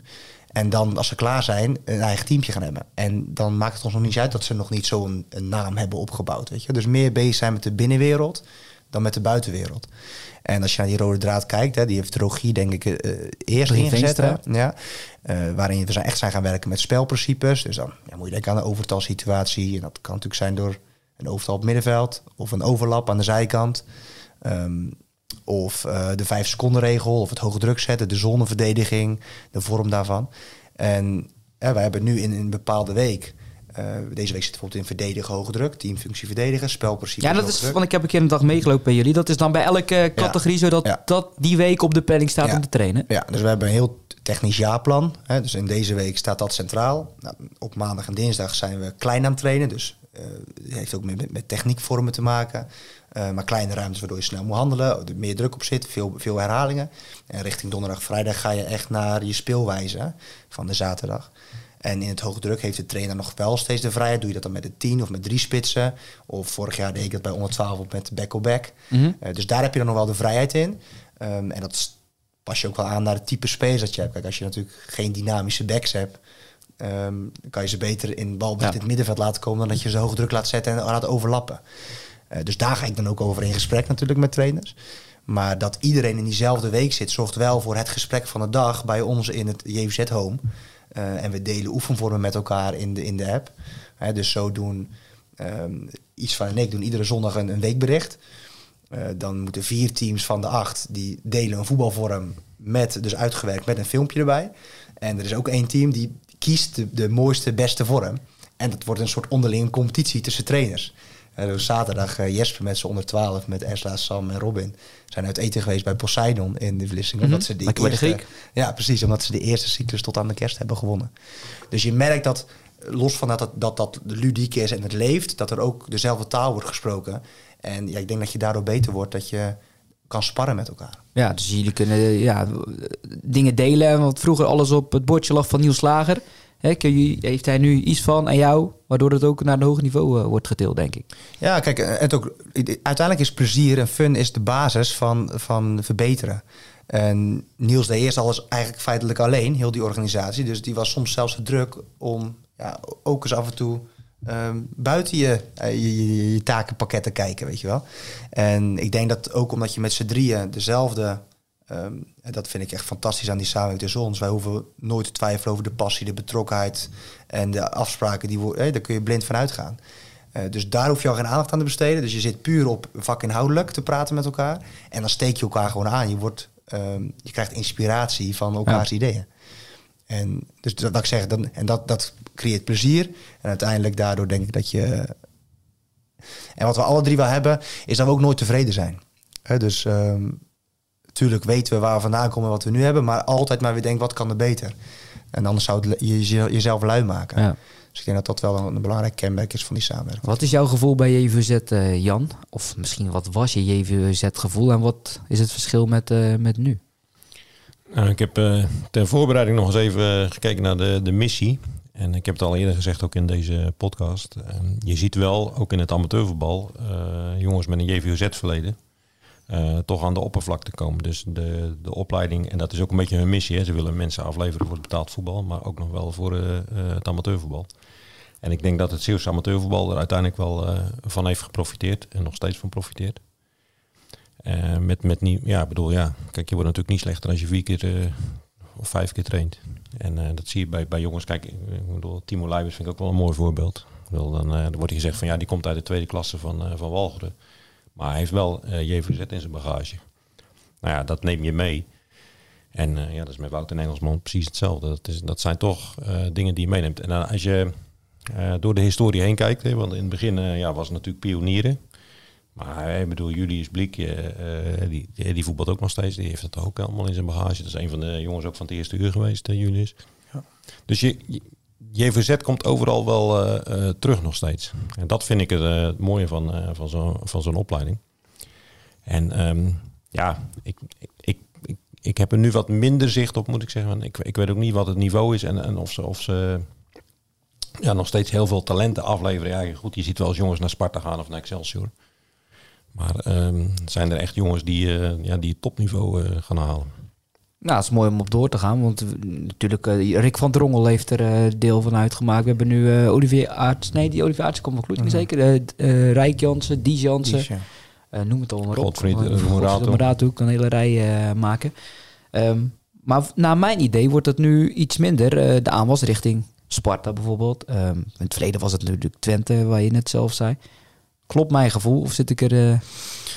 En dan, als ze klaar zijn, een eigen teamje gaan hebben. En dan maakt het ons nog niet uit dat ze nog niet zo'n naam hebben opgebouwd. Weet je? Dus meer bezig zijn met de binnenwereld dan met de buitenwereld. En als je naar die rode draad kijkt, hè, die heeft Rogier denk ik eh, eerst ingezet. Ja, Eh, waarin we zijn echt zijn gaan werken met spelprincipes. Dus dan ja, moet je denken aan een overtalsituatie. En dat kan natuurlijk zijn door een overtal op het middenveld of een overlap aan de zijkant. Ehm, of eh, de vijf seconden regel, of het hoge druk zetten, de zoneverdediging, de vorm daarvan. En wij hebben nu in een bepaalde week, deze week zit bijvoorbeeld in verdedigen, hoge druk, teamfunctie verdedigen, spelprincipe.
Ja, dat is, want ik heb een keer een dag meegelopen bij jullie. Dat is dan bij elke categorie zo dat,
Ja.
dat die week op de planning staat om te trainen.
Ja, dus we hebben een heel technisch jaarplan. Hè, dus in deze week staat dat centraal. Nou, op maandag en dinsdag zijn we klein aan het trainen. Dus eh, het heeft ook met, met, techniekvormen te maken. Eh, maar kleine ruimtes waardoor je snel moet handelen. Er meer druk op zit, veel, veel herhalingen. En richting donderdag, vrijdag ga je echt naar je speelwijze hè, van de zaterdag. En in het hoge druk heeft de trainer nog wel steeds de vrijheid. Doe je dat dan met een 10 of met drie spitsen? Of vorig jaar deed ik dat bij 112 op met back-op-back.
Mhm.
Eh, dus daar heb je dan nog wel de vrijheid in. Ehm, en dat pas je ook wel aan naar het type spelers dat je hebt. Kijk, als je natuurlijk geen dynamische backs hebt, ehm, kan je ze beter in balbezit
Ja.
in het middenveld laten komen dan dat je ze hoge druk laat zetten en laat overlappen. Eh, dus daar ga ik dan ook over in gesprek natuurlijk met trainers. Maar dat iedereen in diezelfde week zit, zorgt wel voor het gesprek van de dag bij ons in het JVZ Home. Eh, en we delen oefenvormen met elkaar in de, in de app. Dus zo doen ehm, iets van en ik doen iedere zondag een, een weekbericht. Eh, dan moeten vier teams van de acht die delen een voetbalvorm met, dus uitgewerkt met een filmpje erbij. En er is ook één team die kiest de mooiste, beste vorm. En dat wordt een soort onderlinge competitie tussen trainers. Dus zaterdag eh, Jesper met z'n onder 12 met Esla, Sam en Robin zijn uit eten geweest bij Poseidon in de Vlissingen.
Mhm.
Omdat ze de. Ja, precies. Omdat ze de eerste cyclus tot aan de kerst hebben gewonnen. Dus je merkt dat, los van dat dat, dat, dat ludiek is en het leeft, dat er ook dezelfde taal wordt gesproken. En ja, ik denk dat je daardoor beter wordt, dat je kan sparren met elkaar.
Ja, dus jullie kunnen ja, dingen delen. Want vroeger alles op het bordje lag van Niels Slager. Heeft hij nu iets van aan jou, waardoor het ook naar een hoger niveau eh, wordt gedeeld, denk ik.
Ja, kijk, eh, het ook, uiteindelijk is plezier en fun is de basis van, van verbeteren. En Niels deed eerst alles eigenlijk feitelijk alleen, heel die organisatie. Dus die was soms zelfs te druk om ja, ook eens af en toe ehm, buiten je, eh, je, je, je takenpakket te kijken, weet je wel. En ik denk dat ook omdat je met z'n drieën dezelfde... ehm, en dat vind ik echt fantastisch aan die samenwerking tussen ons. Wij hoeven nooit te twijfelen over de passie, de betrokkenheid en de afspraken. Die, eh, daar kun je blind van uitgaan. Eh, dus daar hoef je al geen aandacht aan te besteden. Dus je zit puur op vakinhoudelijk te praten met elkaar. En dan steek je elkaar gewoon aan. Je, wordt, ehm, je krijgt inspiratie van elkaars ideeën. En dus dat, wat ik zeg, dan, en dat, dat creëert plezier. En uiteindelijk daardoor denk ik dat je... En wat we alle drie wel hebben, is dat we ook nooit tevreden zijn. Dus ehm, natuurlijk weten we waar we vandaan komen en wat we nu hebben. Maar altijd maar weer denken, wat kan er beter? En anders zou het je, je- jezelf lui maken.
Ja.
Dus ik denk dat dat wel een, een belangrijk kenmerk is van die samenwerking.
Wat is jouw gevoel bij JVZ, eh, Jan? Of misschien wat was je JVZ-gevoel en wat is het verschil met, eh, met nu?
Nou, ik heb eh, ter voorbereiding nog eens even gekeken naar de, de missie. En ik heb het al eerder gezegd, ook in deze podcast. Ehm, je ziet wel, ook in het amateurvoetbal, eh, jongens met een JVOZ-verleden... eh, toch aan de oppervlakte komen. Dus de, de opleiding, en dat is ook een beetje hun missie. Hè. Ze willen mensen afleveren voor het betaald voetbal, maar ook nog wel voor eh, het amateurvoetbal. En ik denk dat het Zeeuwse amateurvoetbal er uiteindelijk wel van heeft geprofiteerd en nog steeds van profiteert. Met, met niet, ja, ik bedoel, ja, kijk, je wordt natuurlijk niet slechter als je vier keer of vijf keer traint. En dat zie je bij, bij jongens. Kijk, ik bedoel, Timo Leibers vind ik ook wel een mooi voorbeeld. Bedoel, dan, dan wordt hij gezegd van ja, die komt uit de tweede klasse van, van Walcheren. Maar hij heeft wel eh JVZ in zijn bagage. Nou ja, dat neem je mee. En eh, ja, dat is met Wouter Engelsman precies hetzelfde. Dat, is, dat zijn toch eh, dingen die je meeneemt. En dan als je door de historie heen kijkt, hè, want in het begin ja, was het natuurlijk pionieren. Maar ik bedoel, Julius Bliek, die, die, voetbalt ook nog steeds. Die heeft dat ook allemaal in zijn bagage. Dat is een van de jongens ook van het eerste uur geweest, Julius. Dus je, je- JVZ komt overal wel eh, eh, terug nog steeds. En dat vind ik het, eh, mooie van, van zo'n van zo'n opleiding. En ehm, ja, ik, ik, ik, ik, heb er nu wat minder zicht op, moet ik zeggen. Ik, ik weet ook niet wat het niveau is en, en of ze... Of ze ja, nog steeds heel veel talenten afleveren. Ja, goed, je ziet wel eens jongens naar Sparta gaan of naar Excelsior. Maar ehm, zijn er echt jongens die, ja, die het topniveau gaan halen?
Nou, het is mooi om op door te gaan, want natuurlijk eh, Rick van Drongel heeft er eh, deel van uitgemaakt. We hebben nu eh, Olivier Aarts, nee, die Olivier Aarts komt van Kloeting zeker. Rijk Jansen, Jansen,
Die is, ja.
eh, noem het al maar op.
Morato
ook een hele rij maken. Ehm, maar naar mijn idee wordt het nu iets minder. de aanwas richting Sparta bijvoorbeeld. Ehm, in het verleden was het natuurlijk Twente, waar je net zelf zei. Klopt mijn gevoel of zit ik er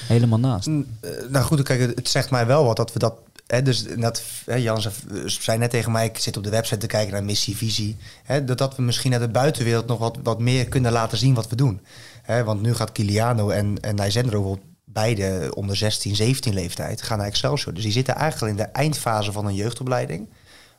helemaal naast?
Eh, nou goed, kijk, het, zegt mij wel wat dat we dat. Hè, dus dat, hè, Jan zei, net tegen mij, ik zit op de website te kijken naar missie, visie. Hè, dat, dat we misschien naar de buitenwereld nog wat, wat meer kunnen laten zien wat we doen. Want nu gaat Kiliano en, en Nijzendro beide onder 16, 17 leeftijd gaan naar Excelsior. Dus die zitten eigenlijk in de eindfase van een jeugdopleiding.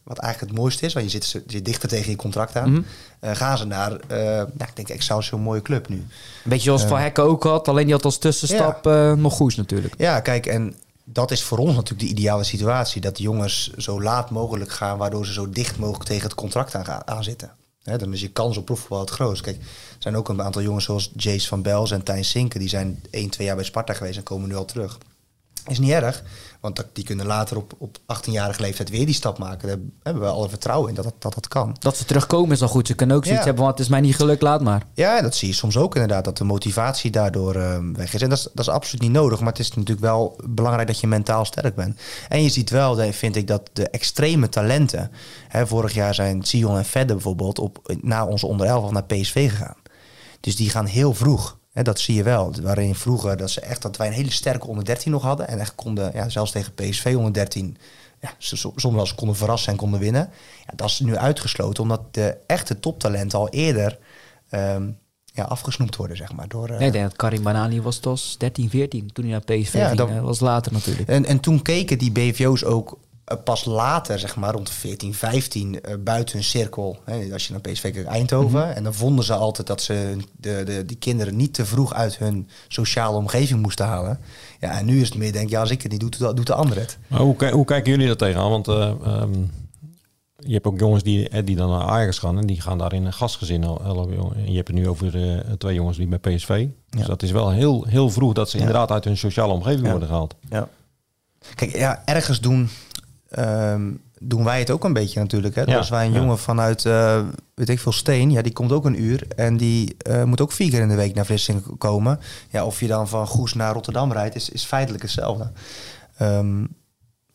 Wat eigenlijk het mooiste is, want je zit, je dichter tegen je contract aan.
Mhm.
Eh, gaan ze naar, eh, nou, ik denk Excelsior een mooie club nu.
Een beetje zoals Van Hekken ook had, alleen die had als tussenstap eh, nog Goes natuurlijk.
Ja, kijk, en dat is voor ons natuurlijk de ideale situatie. Dat de jongens zo laat mogelijk gaan, waardoor ze zo dicht mogelijk tegen het contract aan, gaan- aan zitten. Hè, dan is je kans op profvoetbal het grootst. Kijk, er zijn ook een aantal jongens zoals Jace van Bels en Tijn Sinken. Die zijn 1, 2 jaar bij Sparta geweest en komen nu al terug. Is niet erg, want die kunnen later op, op 18-jarige leeftijd weer die stap maken. Daar hebben we alle vertrouwen in dat dat, dat, dat kan.
Dat ze terugkomen is al goed. Ze kunnen ook zoiets
Ja.
hebben, want het is mij niet gelukt, laat maar.
Ja, dat zie je soms ook inderdaad, dat de motivatie daardoor eh, weg is. En dat is, dat is absoluut niet nodig, maar het is natuurlijk wel belangrijk dat je mentaal sterk bent. En je ziet wel, vind ik, dat de extreme talenten... Hè, vorig jaar zijn Sion en Vedde bijvoorbeeld op, na onze onder 11 naar PSV gegaan. Dus die gaan heel vroeg. Hè, dat zie je wel. Waarin vroeger dat, ze echt, dat wij een hele sterke onder 13 nog hadden. En echt konden, ja, zelfs tegen PSV onder 13... Ja, soms wel eens konden verrassen en konden winnen. Ja, dat is nu uitgesloten, omdat de echte toptalenten al eerder ehm, ja, afgesnoept worden, zeg maar. Door, eh,
Nee, ik denk dat Karim Banani was tos 13, 14 toen hij naar PSV
Ja,
ging.
dat-
was later natuurlijk.
En, en toen keken die BVO's ook pas later, zeg maar rond 14, 15, eh, buiten hun cirkel. Hè, als je naar PSV kijkt, Eindhoven. En dan vonden ze altijd dat ze de, de, die kinderen niet te vroeg uit hun sociale omgeving moesten halen. Ja, en nu is het meer, denk ja, als ik het niet doe, doet de, ander het.
Maar hoe, hoe kijken jullie daar tegenaan? Want eh, ehm, je hebt ook jongens die, eh, die dan naar Ajax gaan en die gaan daar in een gastgezin. al- En je hebt het nu over eh, twee jongens die bij PSV. Dus
Ja.
dat is wel heel, heel vroeg dat ze
Ja.
inderdaad uit hun sociale omgeving
Ja.
worden gehaald.
Ja. Kijk, ja, ergens doen, ehm, doen wij het ook een beetje natuurlijk. Hè?
Ja,
Als wij een
ja.
jongen vanuit, eh, weet ik veel, Steen, ja, die komt ook een uur. En die eh, moet ook vier keer in de week naar Vlissingen komen. Ja, of je dan van Goes naar Rotterdam rijdt, is, is feitelijk hetzelfde. Ehm,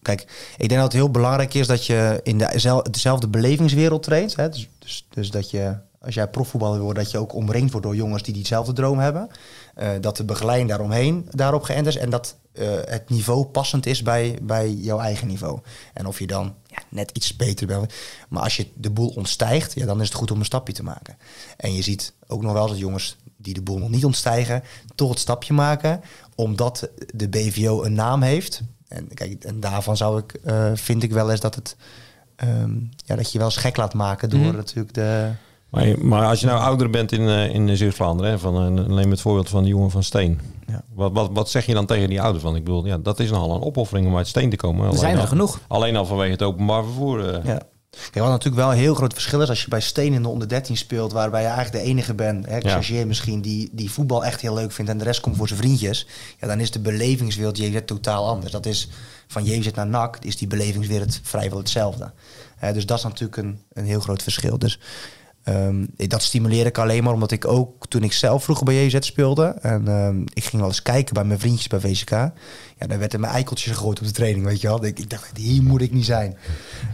kijk, ik denk dat het heel belangrijk is dat je in de, zel- dezelfde belevingswereld traint. Hè? Dus, dus, dus dat je, als jij profvoetballer wordt, dat je ook omringd wordt door jongens die diezelfde droom hebben. Eh, dat de begeleiding daaromheen daarop geënt is. En dat eh, het niveau passend is bij, bij jouw eigen niveau. En of je dan ja, net iets beter bent. Maar als je de boel ontstijgt, ja, dan is het goed om een stapje te maken. En je ziet ook nog wel dat jongens die de boel nog niet ontstijgen, toch het stapje maken. Omdat de BVO een naam heeft. En, kijk, en daarvan zou ik, eh, vind ik wel eens dat het ehm, ja, dat je wel eens gek laat maken door
Mhm.
natuurlijk de...
Maar, maar als je nou ouder bent in, eh, in Zeeuws-Vlaanderen, hè, van, eh, neem het voorbeeld van die jongen van Steen.
Ja.
Wat, wat, wat zeg je dan tegen die ouders? Want ik bedoel, ja, dat is nogal een opoffering om uit Steen te komen.
Er
Alleen
zijn er
al-
genoeg.
Alleen al vanwege het openbaar vervoer. eh.
Ja. Kijk, wat natuurlijk wel een heel groot verschil is als je bij Steen in de onder 13 speelt, waarbij je eigenlijk de enige bent, hè,
Ja.
Misschien, die, die voetbal echt heel leuk vindt en de rest komt voor zijn vriendjes. Ja, dan is de belevingswereld JZ totaal anders. Dat is van JZ naar NAC, is die belevingswereld vrijwel hetzelfde. Hè, dus dat is natuurlijk een, een heel groot verschil. Dus ehm, dat stimuleer ik alleen maar omdat ik ook toen ik zelf vroeger bij JZ speelde en ehm, ik ging wel eens kijken bij mijn vriendjes bij VCK. Ja, dan werd er mijn eikeltjes gegooid op de training, weet je wel. Ik, ik dacht, hier moet ik niet zijn.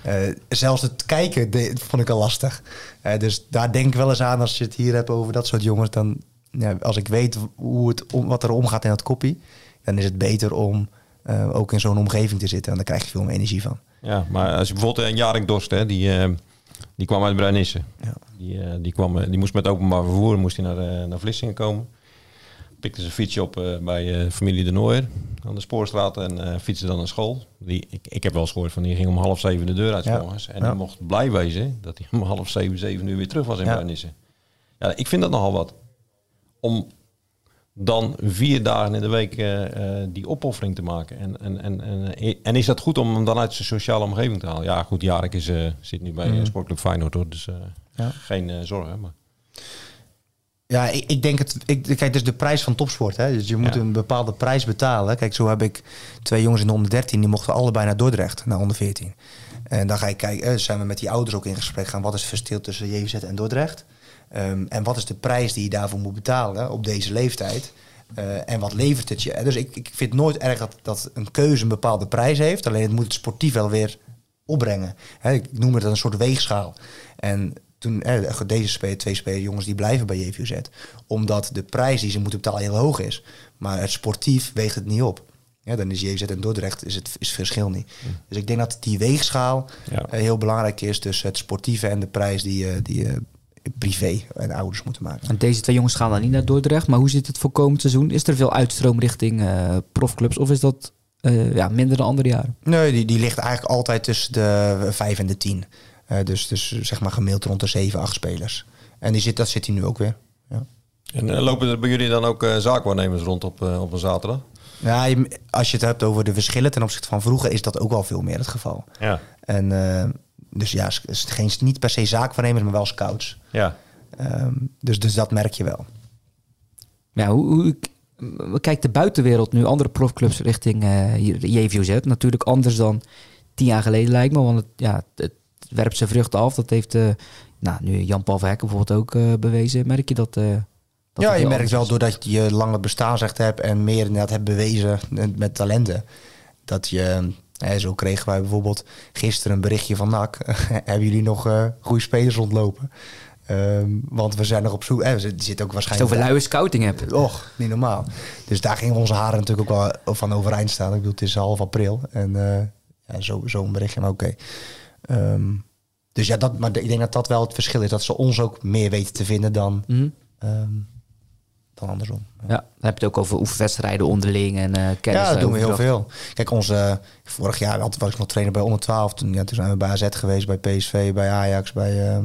Eh, zelfs het kijken vond ik al lastig. Eh, dus daar denk ik wel eens aan als je het hier hebt over dat soort jongens. Dan, ja, als ik weet hoe het, om, wat er omgaat in dat koppie, dan is het beter om eh, ook in zo'n omgeving te zitten. En daar krijg je veel meer energie van.
Ja, maar als je bijvoorbeeld een Jarek Dorst, hè, die, die kwam uit Bruinisse.
Ja.
Die, eh, die, kwam, eh, die moest met openbaar vervoer moest hij naar, eh, naar Vlissingen komen. Pikte zijn fietsje op bij familie De Nooier aan de Spoorstraat en fietste dan naar school. Die, ik, ik heb wel eens gehoord van die ging om half zeven de deur uit
Ja.
En
Ja.
die mocht blij wezen dat hij om half zeven, zeven uur weer terug was in
Ja.
Bruinisse. Ja, ik vind dat nogal wat. Om dan vier dagen in de week eh, eh, die opoffering te maken. En, en, en, en, eh, en is dat goed om hem dan uit zijn sociale omgeving te halen? Ja, goed, Jarek is, eh, zit nu bij mm. Sportclub Feyenoord, hoor, dus eh,
Ja.
geen eh, zorgen. Maar.
Ja, ik, ik denk het. Ik, kijk, het is de prijs van topsport. Hè? Dus je moet
Ja.
een bepaalde prijs betalen. Kijk, zo heb ik twee jongens in de onder 13, die mochten allebei naar Dordrecht, naar onder 14. En dan ga ik kijken, zijn we met die ouders ook in gesprek gaan. Wat is het verschil tussen JVZ en Dordrecht? Ehm, en wat is de prijs die je daarvoor moet betalen op deze leeftijd? Eh, en wat levert het je? Dus ik, ik vind het nooit erg dat, dat een keuze een bepaalde prijs heeft. Alleen het moet het sportief wel weer opbrengen. Ik noem het een soort weegschaal. En toen, eh, deze spelen, twee spelers, jongens, die blijven bij JVZ. Omdat de prijs die ze moeten betalen heel hoog is. Maar het sportief weegt het niet op. Ja, dan is JVZ en Dordrecht is het, is het verschil niet. Dus ik denk dat die weegschaal
Ja.
eh, heel belangrijk is tussen het sportieve en de prijs die, eh, die eh, privé en ouders moeten maken.
En deze twee jongens gaan dan niet naar Dordrecht. Maar hoe zit het voor komend seizoen? Is er veel uitstroom richting eh, profclubs? Of is dat eh, ja, minder dan andere jaren?
Nee, die, die ligt eigenlijk altijd tussen de vijf en de tien. Eh, dus, dus zeg maar gemiddeld rond de zeven, acht spelers. En die zit, dat zit hij nu ook weer. Ja.
En lopen er bij jullie dan ook eh, zaakwaarnemers rond op, op een zaterdag?
Ja, als je het hebt over de verschillen ten opzichte van vroeger, is dat ook wel veel meer het geval.
Ja.
En eh, dus ja, het is geen, niet per se zaakwaarnemers, maar wel scouts.
Ja.
Ehm, dus, dus dat merk je wel.
Ja, hoe, hoe kijkt de buitenwereld nu andere profclubs richting eh, hier, de JVOZ? Natuurlijk anders dan tien jaar geleden lijkt me. Want het, ja, het werpt zijn vruchten af. Dat heeft eh, nou, nu Jan-Paul Verhekken bijvoorbeeld ook eh, bewezen. Merk je dat? eh, dat
ja, je merkt wel
is?
doordat je langer bestaansrecht hebt en meer inderdaad hebt bewezen met talenten. Dat je, hè, zo kregen wij bijvoorbeeld gisteren een berichtje van NAC. Hebben jullie nog eh, goede spelers rondlopen? Ehm, want we zijn nog op zoek. Eh, er zit ook waarschijnlijk.
over luie scouting hebt.
Och, niet normaal. Dus daar gingen onze haren natuurlijk ook wel van overeind staan. Ik bedoel, het is half april. En eh ja, zo- zo'n berichtje, maar oké. Ehm, dus ja, dat, maar ik denk dat dat wel het verschil is. Dat ze ons ook meer weten te vinden dan,
Mhm.
ehm, dan andersom.
Ja, dan heb je het ook over oefenwedstrijden onderling en eh kennis.
Ja, dat
eh,
doen we heel veel. Kijk, onze, vorig jaar had- was ik nog trainer bij onder 12. Toen, ja, toen zijn we bij AZ geweest, bij PSV, bij Ajax, bij eh,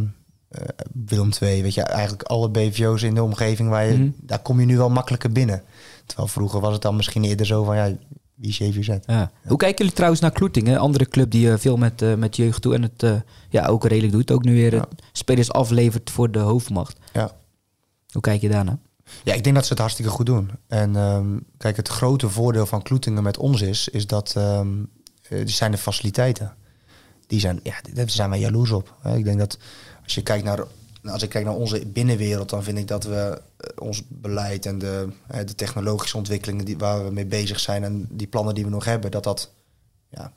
Willem II. Weet je, eigenlijk alle BVO's in de omgeving, waar je,
Mhm.
daar kom je nu wel makkelijker binnen. Terwijl vroeger was het dan misschien eerder zo van, ja, wie is JVZ?
Ja. Hoe kijken jullie trouwens naar Kloeting? Een andere club die eh, veel met, met jeugd doet en het ja, ook redelijk doet. Ook nu weer eh, spelers aflevert voor de hoofdmacht.
Ja.
Hoe kijk je daarnaar?
Ja, ik denk dat ze het hartstikke goed doen. En ehm, kijk, het grote voordeel van Kloetingen met ons is, is dat die zijn de faciliteiten. Die zijn, ja, daar zijn wij jaloers op. Ik denk dat als je kijkt naar, als ik kijk naar onze binnenwereld, dan vind ik dat we eh, ons beleid en de, de technologische ontwikkelingen die, waar we mee bezig zijn en die plannen die we nog hebben, dat dat, ja,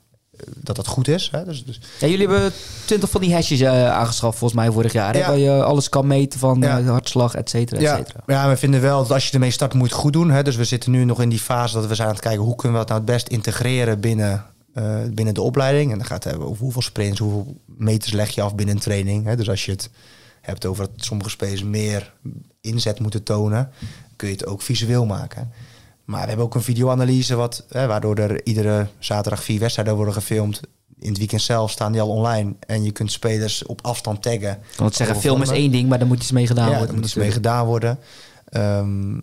dat, dat goed is. Hè? Dus, dus
Ja, jullie hebben twintig van die hashjes eh, aangeschaft volgens mij vorig jaar.
Ja.
Waar je alles kan meten van
Ja.
eh, hartslag, et cetera, et
Ja,
cetera.
ja, we vinden wel dat als je ermee start, moet je het goed doen. Hè? Dus we zitten nu nog in die fase dat we zijn aan het kijken hoe kunnen we dat nou het best integreren binnen, eh, binnen de opleiding. En dan gaat het hebben over hoeveel sprints, hoeveel meters leg je af binnen een training. Hè? Dus als je het hebt over dat sommige spelers meer inzet moeten tonen, kun je het ook visueel maken. Maar we hebben ook een videoanalyse, wat, hè, waardoor er iedere zaterdag vier wedstrijden worden gefilmd. in het weekend zelf staan die al online. En je kunt spelers op afstand taggen.
Ik kan het zeggen, film is één ding, maar daar moet iets mee gedaan
ja,
worden.
daar moet iets mee gedaan worden. Ehm,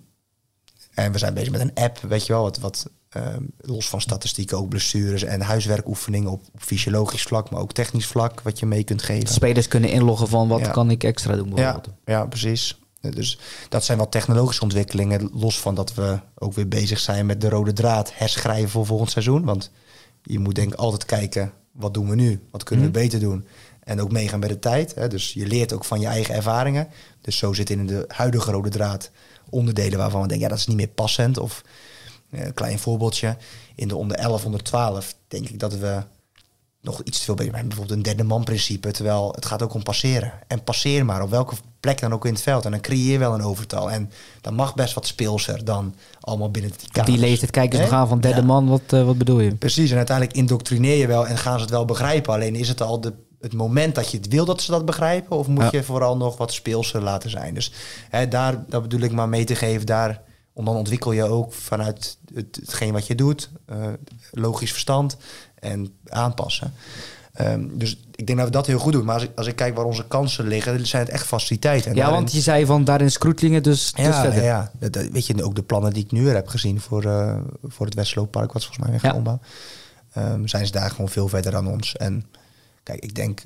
en we zijn bezig met een app, weet je wel, wat, wat ehm, los van statistieken ook blessures en huiswerkoefeningen op, op fysiologisch vlak, maar ook technisch vlak, wat je mee kunt geven.
Spelers kunnen inloggen van wat
Ja.
kan ik extra doen
Ja,
bijvoorbeeld.
ja, precies. Dus dat zijn wel technologische ontwikkelingen. Los van dat we ook weer bezig zijn met de rode draad herschrijven voor volgend seizoen. Want je moet denk ik altijd kijken, wat doen we nu? Wat kunnen
Mhm.
we beter doen? En ook meegaan met de tijd. Hè? Dus je leert ook van je eigen ervaringen. Dus zo zit in de huidige rode draad onderdelen waarvan we denken, ja, dat is niet meer passend. Of eh, een klein voorbeeldje. In de onder 11, onder 12 denk ik dat we nog iets te veel beter. Bijvoorbeeld een derde man principe, terwijl het gaat ook om passeren. En passeer maar op welke plek dan ook in het veld. En dan creëer je wel een overtal. En dan mag best wat speelser dan allemaal binnen die kaders.
die leeftijd kijken ze
Hè?
nog aan van derde
Ja.
man, wat, eh, wat bedoel je?
Precies, en uiteindelijk indoctrineer je wel en gaan ze het wel begrijpen. Alleen is het al de, het moment dat je het wil dat ze dat begrijpen... of moet
Ja.
je vooral nog wat speelser laten zijn? Dus hè, daar dat bedoel ik maar mee te geven. Daar, om dan ontwikkel je ook vanuit het, hetgeen wat je doet... eh, logisch verstand en aanpassen. Ehm, dus ik denk dat we dat heel goed doen. Maar als ik, als ik kijk waar onze kansen liggen... zijn het echt faciliteiten. En
ja,
daarin-
want je zei van daar in Scroetlingen, dus, dus
ja,
verder.
ja, dat, dat- weet je, ook de plannen die ik nu weer heb gezien voor, eh, voor het Westlooppark, wat volgens mij weer gaan
Ja.
ombouwen, ehm, zijn ze daar gewoon veel verder dan ons. En kijk, ik denk,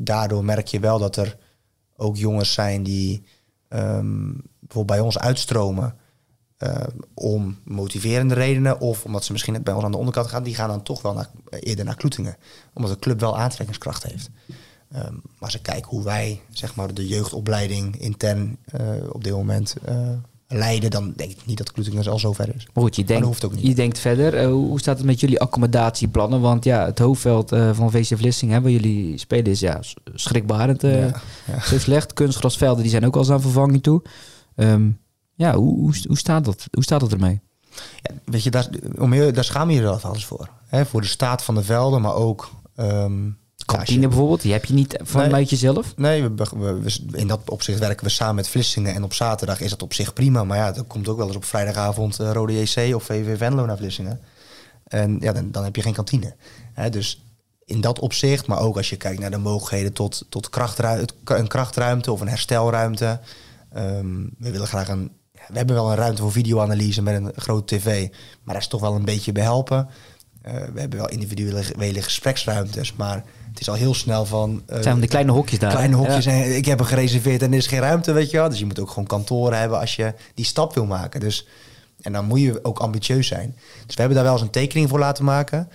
daardoor merk je wel dat er ook jongens zijn die ehm, bijvoorbeeld bij ons uitstromen ehm, om motiverende redenen of omdat ze misschien net bij ons aan de onderkant gaan, die gaan dan toch wel naar, eerder naar Kloetingen, omdat de club wel aantrekkingskracht heeft. Ehm, maar als ik kijk hoe wij zeg maar, de jeugdopleiding intern eh, op dit moment eh, leiden, dan denk ik niet dat Kloetingen al zo ver is.
Maar goed, je denkt,
hoeft ook niet.
je denkt verder. eh, hoe staat het met jullie accommodatieplannen? Want ja, het hoofdveld eh, van VC Vlissingen, hè, waar jullie spelen, is ja, schrikbarend. eh,
Ja, ja.
Zo slecht. Kunstgrasvelden die zijn ook al eens aan vervanging toe. Ehm, ja, hoe, hoe, hoe, staat dat, hoe staat het ermee?
Ja, weet je, daar, om heel, daar schaam je je wel eens voor. Hè? Voor de staat van de velden, maar ook... ehm,
Kantine
je-
bijvoorbeeld, die heb je niet vanuit
Nee.
jezelf.
Nee, we, we- we- in dat opzicht werken we samen met Vlissingen. En op zaterdag is dat op zich prima. Maar ja, er komt ook wel eens op vrijdagavond eh, Rode JC of VV Venlo naar Vlissingen. En ja, dan, dan heb je geen kantine. Hè, dus in dat opzicht, maar ook als je kijkt naar de mogelijkheden tot, tot krachtrui- een krachtruimte of een herstelruimte. Ehm, we willen graag een. We hebben wel een ruimte voor videoanalyse met een grote tv, maar daar is toch wel een beetje bij helpen. Eh, we hebben wel individuele gespreksruimtes, maar het is al heel snel van.
Het zijn van die kleine hokjes daar.
Kleine hokjes
Ja.
en ik heb er gereserveerd en er is geen ruimte, weet je wel. Dus je moet ook gewoon kantoren hebben als je die stap wil maken. Dus, en dan moet je ook ambitieus zijn. Dus we hebben daar wel eens een tekening voor laten maken.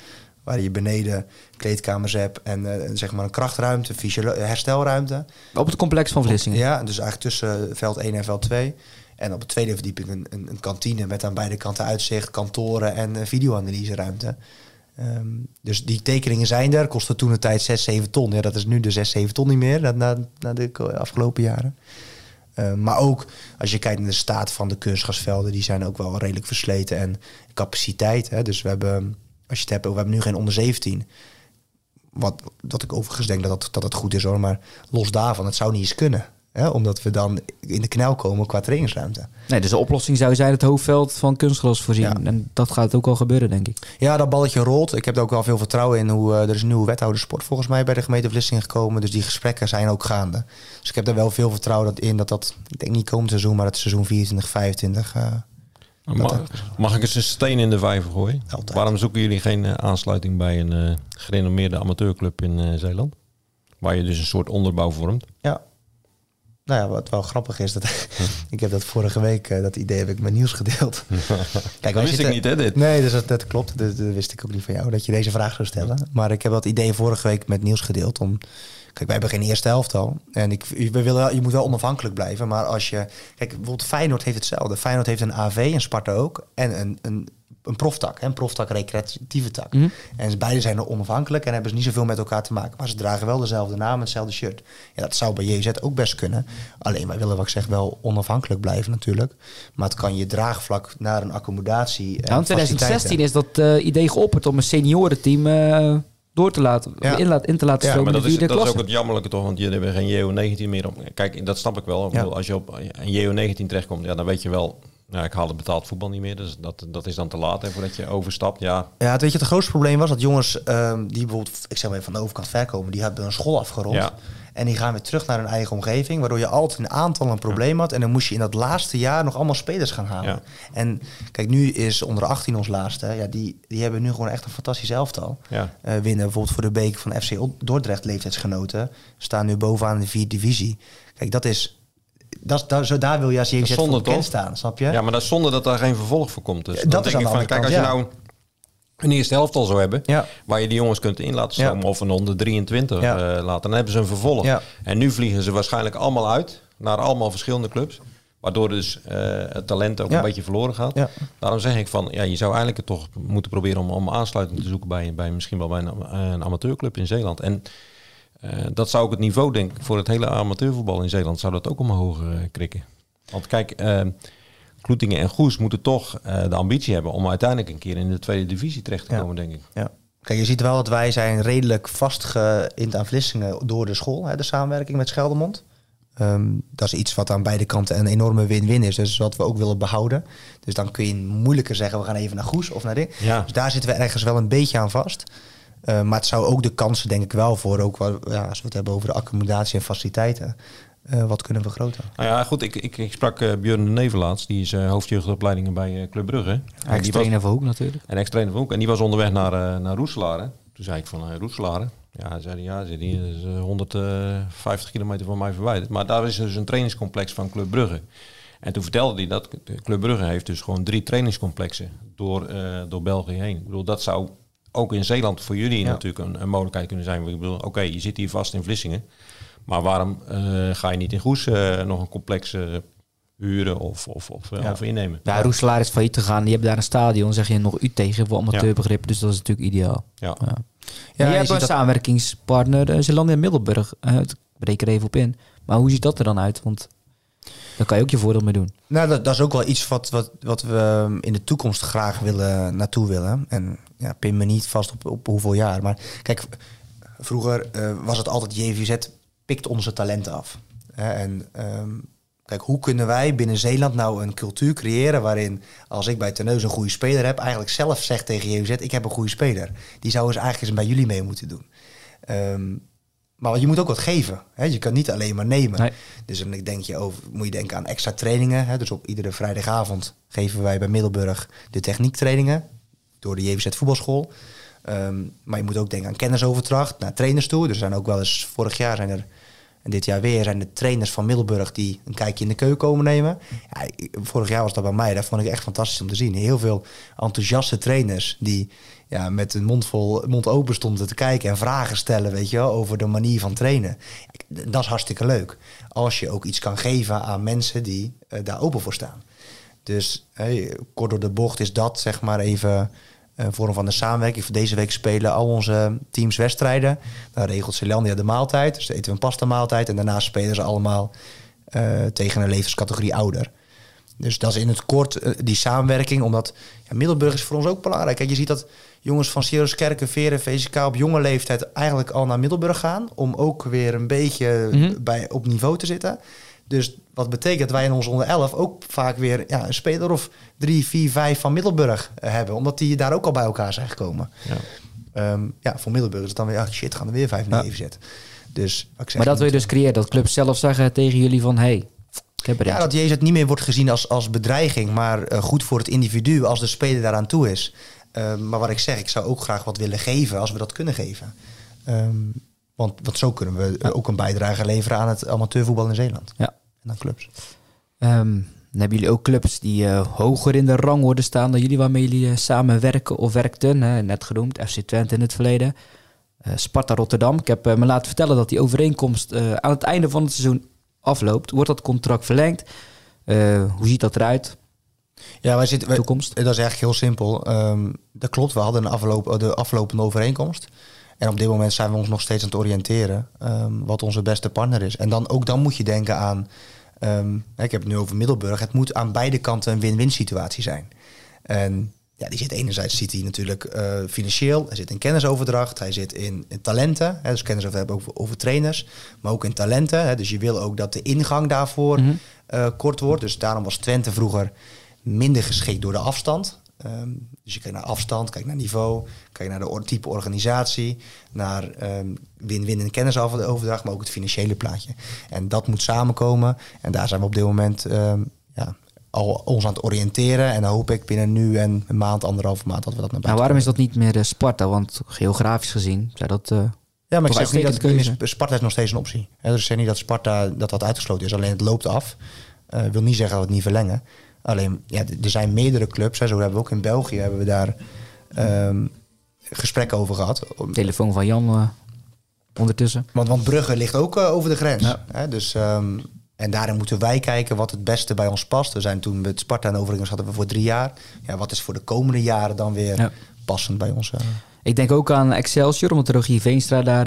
Waar je beneden kleedkamers hebt en eh, zeg maar een krachtruimte, herstelruimte.
Op het complex van Vlissingen.
Ja, dus eigenlijk tussen veld 1 en veld 2. En op de tweede verdieping een, een, een kantine met aan beide kanten uitzicht, kantoren en eh, videoanalyseruimte. Ehm, dus die tekeningen zijn er. Kostte toen de tijd 6, 7 ton. Ja, dat is nu de 6, 7 ton niet meer na, na, de afgelopen jaren. Ehm, maar ook als je kijkt naar de staat van de kunstgasvelden, die zijn ook wel redelijk versleten. En capaciteit. Hè, dus we hebben, als je het hebt, we hebben nu geen onder 17. Wat, dat ik overigens denk dat, dat, dat het goed is hoor. Maar los daarvan, het zou niet eens kunnen. Hè, omdat we dan in de knel komen qua trainingsruimte.
Nee, dus de oplossing zou zijn het hoofdveld van kunstgras voorzien.
Ja.
En dat gaat ook al gebeuren, denk ik.
Ja, dat balletje rolt. Ik heb er ook wel veel vertrouwen in. Hoe, eh, er is een nieuwe wethouder sport volgens mij bij de gemeente Vlissingen gekomen. Dus die gesprekken zijn ook gaande. Dus ik heb daar wel veel vertrouwen dat in dat dat, ik denk niet komend seizoen, maar het seizoen 24, 25. eh,
Mag, mag ik eens een steen in de vijver gooien?
Altijd.
Waarom zoeken jullie geen eh, aansluiting bij een eh, gerenommeerde amateurclub in eh, Zeeland? Waar je dus een soort onderbouw vormt.
ja. Nou ja, wat wel grappig is, dat ik heb dat vorige week, eh, dat idee heb ik met Niels gedeeld. Kijk,
Dat wist ik niet, hè, dit?
Nee, dus dat, dat klopt. Dat, dat wist ik ook niet van jou, dat je deze vraag zou stellen. Maar ik heb dat idee vorige week met Niels gedeeld. Om, kijk, wij hebben geen eerste elftal. En ik, we willen, je moet wel onafhankelijk blijven. Maar als je... Kijk, bijvoorbeeld Feyenoord heeft hetzelfde. Feyenoord heeft een AV, en Sparta ook. En een, een, een proftak, hè, een proftak recreatieve tak.
Mhm.
En beide zijn er onafhankelijk en hebben ze niet zoveel met elkaar te maken. Maar ze dragen wel dezelfde naam en hetzelfde shirt. Ja, dat zou bij JZ ook best kunnen. Alleen wij willen, wat ik zeg, wel onafhankelijk blijven natuurlijk. Maar het kan je draagvlak naar een accommodatie.
Ja, in 2016
faciliteiten.
is dat eh, idee geopperd om een seniorenteam eh door te laten,
Ja.
in, laat- in te laten
Ja,
stromen
maar
in
dat
de
is, ook het jammerlijke toch, want jullie hebben geen JO19 meer op. Kijk, dat snap ik wel. Ik
Ja.
bedoel, als je op een JO19 terechtkomt, ja, dan weet je wel ja, ik haal het betaald voetbal niet meer. Dus dat, dat is dan te laat hè, voordat je overstapt. Ja,
Ja, het, weet je, het grootste probleem was dat jongens ehm, die bijvoorbeeld, ik zeg maar van de overkant ver komen, die hebben een school afgerond.
Ja.
En die gaan weer terug naar hun eigen omgeving, waardoor je altijd een aantal een probleem had. En dan moest je in dat laatste jaar nog allemaal spelers gaan halen.
Ja.
En kijk, nu is onder 18 ons laatste. Ja, die, die hebben nu gewoon echt een fantastisch elftal.
ja.
Eh, winnen bijvoorbeeld voor de beker van FC Dordrecht leeftijdsgenoten. Staan nu bovenaan in de vierde divisie. Kijk, dat is... Dat, daar, zo, daar wil je als je
Dat is
voor bekend staan, snap je?
ja, maar dat is zonde dat daar geen vervolg voor komt. Dus
Dat
dan
is
denk ik van, kijk, als je nou een eerste helft al zou hebben,
Ja.
waar je die jongens kunt in laten stromen, of een onder 23
Ja.
eh, laten, dan hebben ze een vervolg. En nu vliegen ze waarschijnlijk allemaal uit naar allemaal verschillende clubs. Waardoor dus eh, het talent ook
Ja.
een beetje verloren gaat.
Ja.
Daarom zeg ik van, ja, je zou eigenlijk het toch moeten proberen om, om aansluiting te zoeken bij, bij misschien wel bij een, een amateurclub in Zeeland. En eh, dat zou ook het niveau, denk ik, voor het hele amateurvoetbal in Zeeland, zou dat ook omhoog eh, krikken. Want kijk, eh Kloetingen en Goes moeten toch eh, de ambitie hebben om uiteindelijk een keer in de tweede divisie terecht te
Ja.
komen, denk ik.
Ja. Kijk, je ziet wel dat wij zijn redelijk vastgeïnd aan Vlissingen door de school, hè, de samenwerking met Scheldemond. Ehm, dat is iets wat aan beide kanten een enorme win-win is. Dus wat we ook willen behouden. Dus dan kun je moeilijker zeggen, we gaan even naar Goes of naar dit.
Ja.
Dus daar zitten we ergens wel een beetje aan vast. Eh, maar het zou ook de kansen, denk ik wel, voor ook ja, als we het hebben over de accommodatie en faciliteiten, eh, wat kunnen we groter.
Nou ja, goed, ik, ik, ik sprak eh Björn de Neven laatst. Die is eh hoofdjeugdopleidingen bij eh, Club Brugge. En die was-
Ex-trainer van Hoek natuurlijk.
En ex-trainer van Hoek. En die was onderweg naar, eh naar Roeselare. Toen zei ik van uh, Roeselare. Ja, hij zei hij, ja, zei hij, dat is eh, 150 kilometer van mij verwijderd. Maar daar is dus een trainingscomplex van Club Brugge. En toen vertelde hij dat Club Brugge heeft dus gewoon drie trainingscomplexen door, eh, door België heen. Ik bedoel, dat zou ook in Zeeland voor jullie
Ja.
natuurlijk een, een mogelijkheid kunnen zijn. Ik bedoel, oké, je zit hier vast in Vlissingen. Maar waarom eh, ga je niet in Goes eh, nog een complex eh, huren of, of, of,
Ja.
of innemen?
Ja, Roeselaar is failliet gegaan. Die hebben daar een stadion. Zeg je nog u tegen voor amateurbegrip. Dus dat is natuurlijk ideaal.
Ja.
Ja.
Ja,
je
je
hebt een
dat-
samenwerkingspartner, uh, Zeelandia Middelburg. Eh, ik breek er even op in. Maar hoe ziet dat er dan uit? Want daar kan je ook je voordeel mee doen.
Nou, dat, dat is ook wel iets wat, wat, wat we in de toekomst graag willen, naartoe willen. En ja, pin me niet vast op, op hoeveel jaar. Maar kijk, vroeger eh, was het altijd JVZ pikt onze talenten af. En ehm, kijk, hoe kunnen wij binnen Zeeland nou een cultuur creëren waarin als ik bij Teneus een goede speler heb, eigenlijk zelf zeg tegen JVZ, ik heb een goede speler. Die zou eens eigenlijk eens bij jullie mee moeten doen. Ehm, maar je moet ook wat geven. Hè? Je kan niet alleen maar nemen.
Nee.
Dus dan denk je over, moet je denken aan extra trainingen. Hè? Dus op iedere vrijdagavond geven wij bij Middelburg de techniektrainingen door de JVZ voetbalschool. Ehm, maar je moet ook denken aan kennisoverdracht naar trainers toe. Er zijn ook wel eens, vorig jaar zijn er, en dit jaar weer, zijn de trainers van Middelburg die een kijkje in de keuken komen nemen. Ja, vorig jaar was dat bij mij, dat vond ik echt fantastisch om te zien. Heel veel enthousiaste trainers die ja, met een mond, vol, mond open stonden te kijken en vragen stellen, weet je wel, over de manier van trainen. Dat is hartstikke leuk. Als je ook iets kan geven aan mensen die eh, daar open voor staan. Dus hey, kort door de bocht is dat zeg maar even een vorm van de samenwerking. Voor deze week spelen al onze teams wedstrijden. Dan regelt Zeelandia de maaltijd. Dus eten we een pasta maaltijd. En daarna spelen ze allemaal eh, tegen een levenscategorie ouder. Dus dat is in het kort eh, die samenwerking. Omdat ja, Middelburg is voor ons ook belangrijk. Kijk, je ziet dat jongens van Sirius Kerken, Veren, VCK op jonge leeftijd eigenlijk al naar Middelburg gaan. Om ook weer een beetje
Mhm.
bij, op niveau te zitten. Dus wat betekent dat wij in onze onder 11 ook vaak weer ja, een speler of drie, vier, vijf van Middelburg eh, hebben. Omdat die daar ook al bij elkaar zijn gekomen.
Ja.
Ehm, ja, voor Middelburg is het dan weer, ah, shit, gaan er weer vijf naar
Ja.
even zetten. Dus, wat ik zeg,
maar dat wil je dus creëren. Dat clubs zelf zeggen tegen jullie van... Hey, ik heb er
Ja, dat Jezus niet meer wordt gezien als, als bedreiging, maar eh, goed voor het individu als de speler daaraan toe is. Ehm, maar wat ik zeg, ik zou ook graag wat willen geven als we dat kunnen geven. Ehm, want, want zo kunnen we eh, ook een bijdrage leveren aan het amateurvoetbal in Zeeland.
Ja.
En aan clubs.
Ehm, dan hebben jullie ook clubs die eh, hoger in de rangorde staan dan jullie, waarmee jullie eh, samenwerken of werkten. Hè? Net genoemd, FC Twente in het verleden. Eh, Sparta Rotterdam. Ik heb me laten vertellen dat die overeenkomst aan het einde van het seizoen afloopt. Wordt dat contract verlengd? Hoe ziet dat eruit?
Ja, wij zitten, wij-
Toekomst?
dat is eigenlijk heel simpel. Ehm, dat klopt, we hadden een afloop, de aflopende overeenkomst. En op dit moment zijn we ons nog steeds aan het oriënteren ehm, wat onze beste partner is. En dan, ook dan moet je denken aan, ehm, ik heb het nu over Middelburg, het moet aan beide kanten een win-win situatie zijn. En ja, die zit enerzijds zit hij natuurlijk eh, financieel, hij zit in kennisoverdracht, hij zit in, in talenten, hè, dus kennis over hebben over, over trainers, maar ook in talenten. Hè, dus je wil ook dat de ingang daarvoor
Mhm.
eh, kort wordt. Dus daarom was Twente vroeger minder geschikt door de afstand. Ehm, dus je kijkt naar afstand, kijk naar niveau, kijk naar de or- type organisatie, naar ehm, win-win en kennisoverdracht, maar ook het financiële plaatje. En dat moet samenkomen. En daar zijn we op dit moment ehm, ja, al ons aan het oriënteren. En dan hoop ik binnen nu en een maand, anderhalve maand, dat we dat naar
Nou,
buiten
waarom is dat niet meer eh, Sparta? Want geografisch gezien zou dat... eh,
Ja, maar ik zeg niet dat
keuze.
Sparta is nog steeds een optie. Dus ik zeg niet dat Sparta dat dat uitgesloten is. Alleen het loopt af. Eh wil niet zeggen dat we het niet verlengen. Alleen, ja, er zijn meerdere clubs. Hè, zo hebben we ook in België hebben we daar ehm, gesprekken over gehad.
Telefoon van Jan eh, ondertussen.
Want, want Brugge ligt ook eh, over de grens.
Ja.
Hè, dus, ehm, en daarin moeten wij kijken wat het beste bij ons past. We zijn toen met Sparta en overigens hadden we voor drie jaar. Ja, wat is voor de komende jaren dan weer
Ja.
passend bij ons? eh?
Ik denk ook aan Excelsior, omdat Rogier Veenstra daar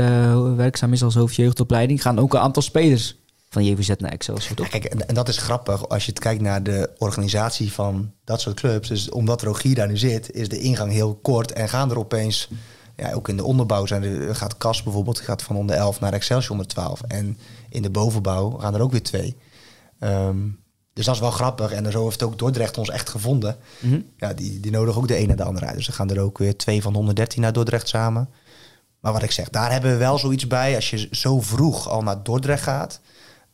werkzaam is als hoofdjeugdopleiding. Gaan ook een aantal spelers van JVZ naar Excelsior, toch?
Ja, kijk, en, en dat is grappig als je het kijkt naar de organisatie van dat soort clubs. Dus omdat Rogier daar nu zit, is de ingang heel kort en gaan er opeens, ja, ook in de onderbouw zijn er, gaat Cas bijvoorbeeld, gaat van onder 11 naar Excelsior onder 12. En in de bovenbouw gaan er ook weer twee. Ehm, dus dat is wel grappig. En zo heeft ook Dordrecht ons echt gevonden.
Mhm.
Ja, die, die nodigen ook de een naar de andere uit. Dus er gaan er ook weer twee van de 113 naar Dordrecht samen. Maar wat ik zeg, daar hebben we wel zoiets bij. Als je zo vroeg al naar Dordrecht gaat.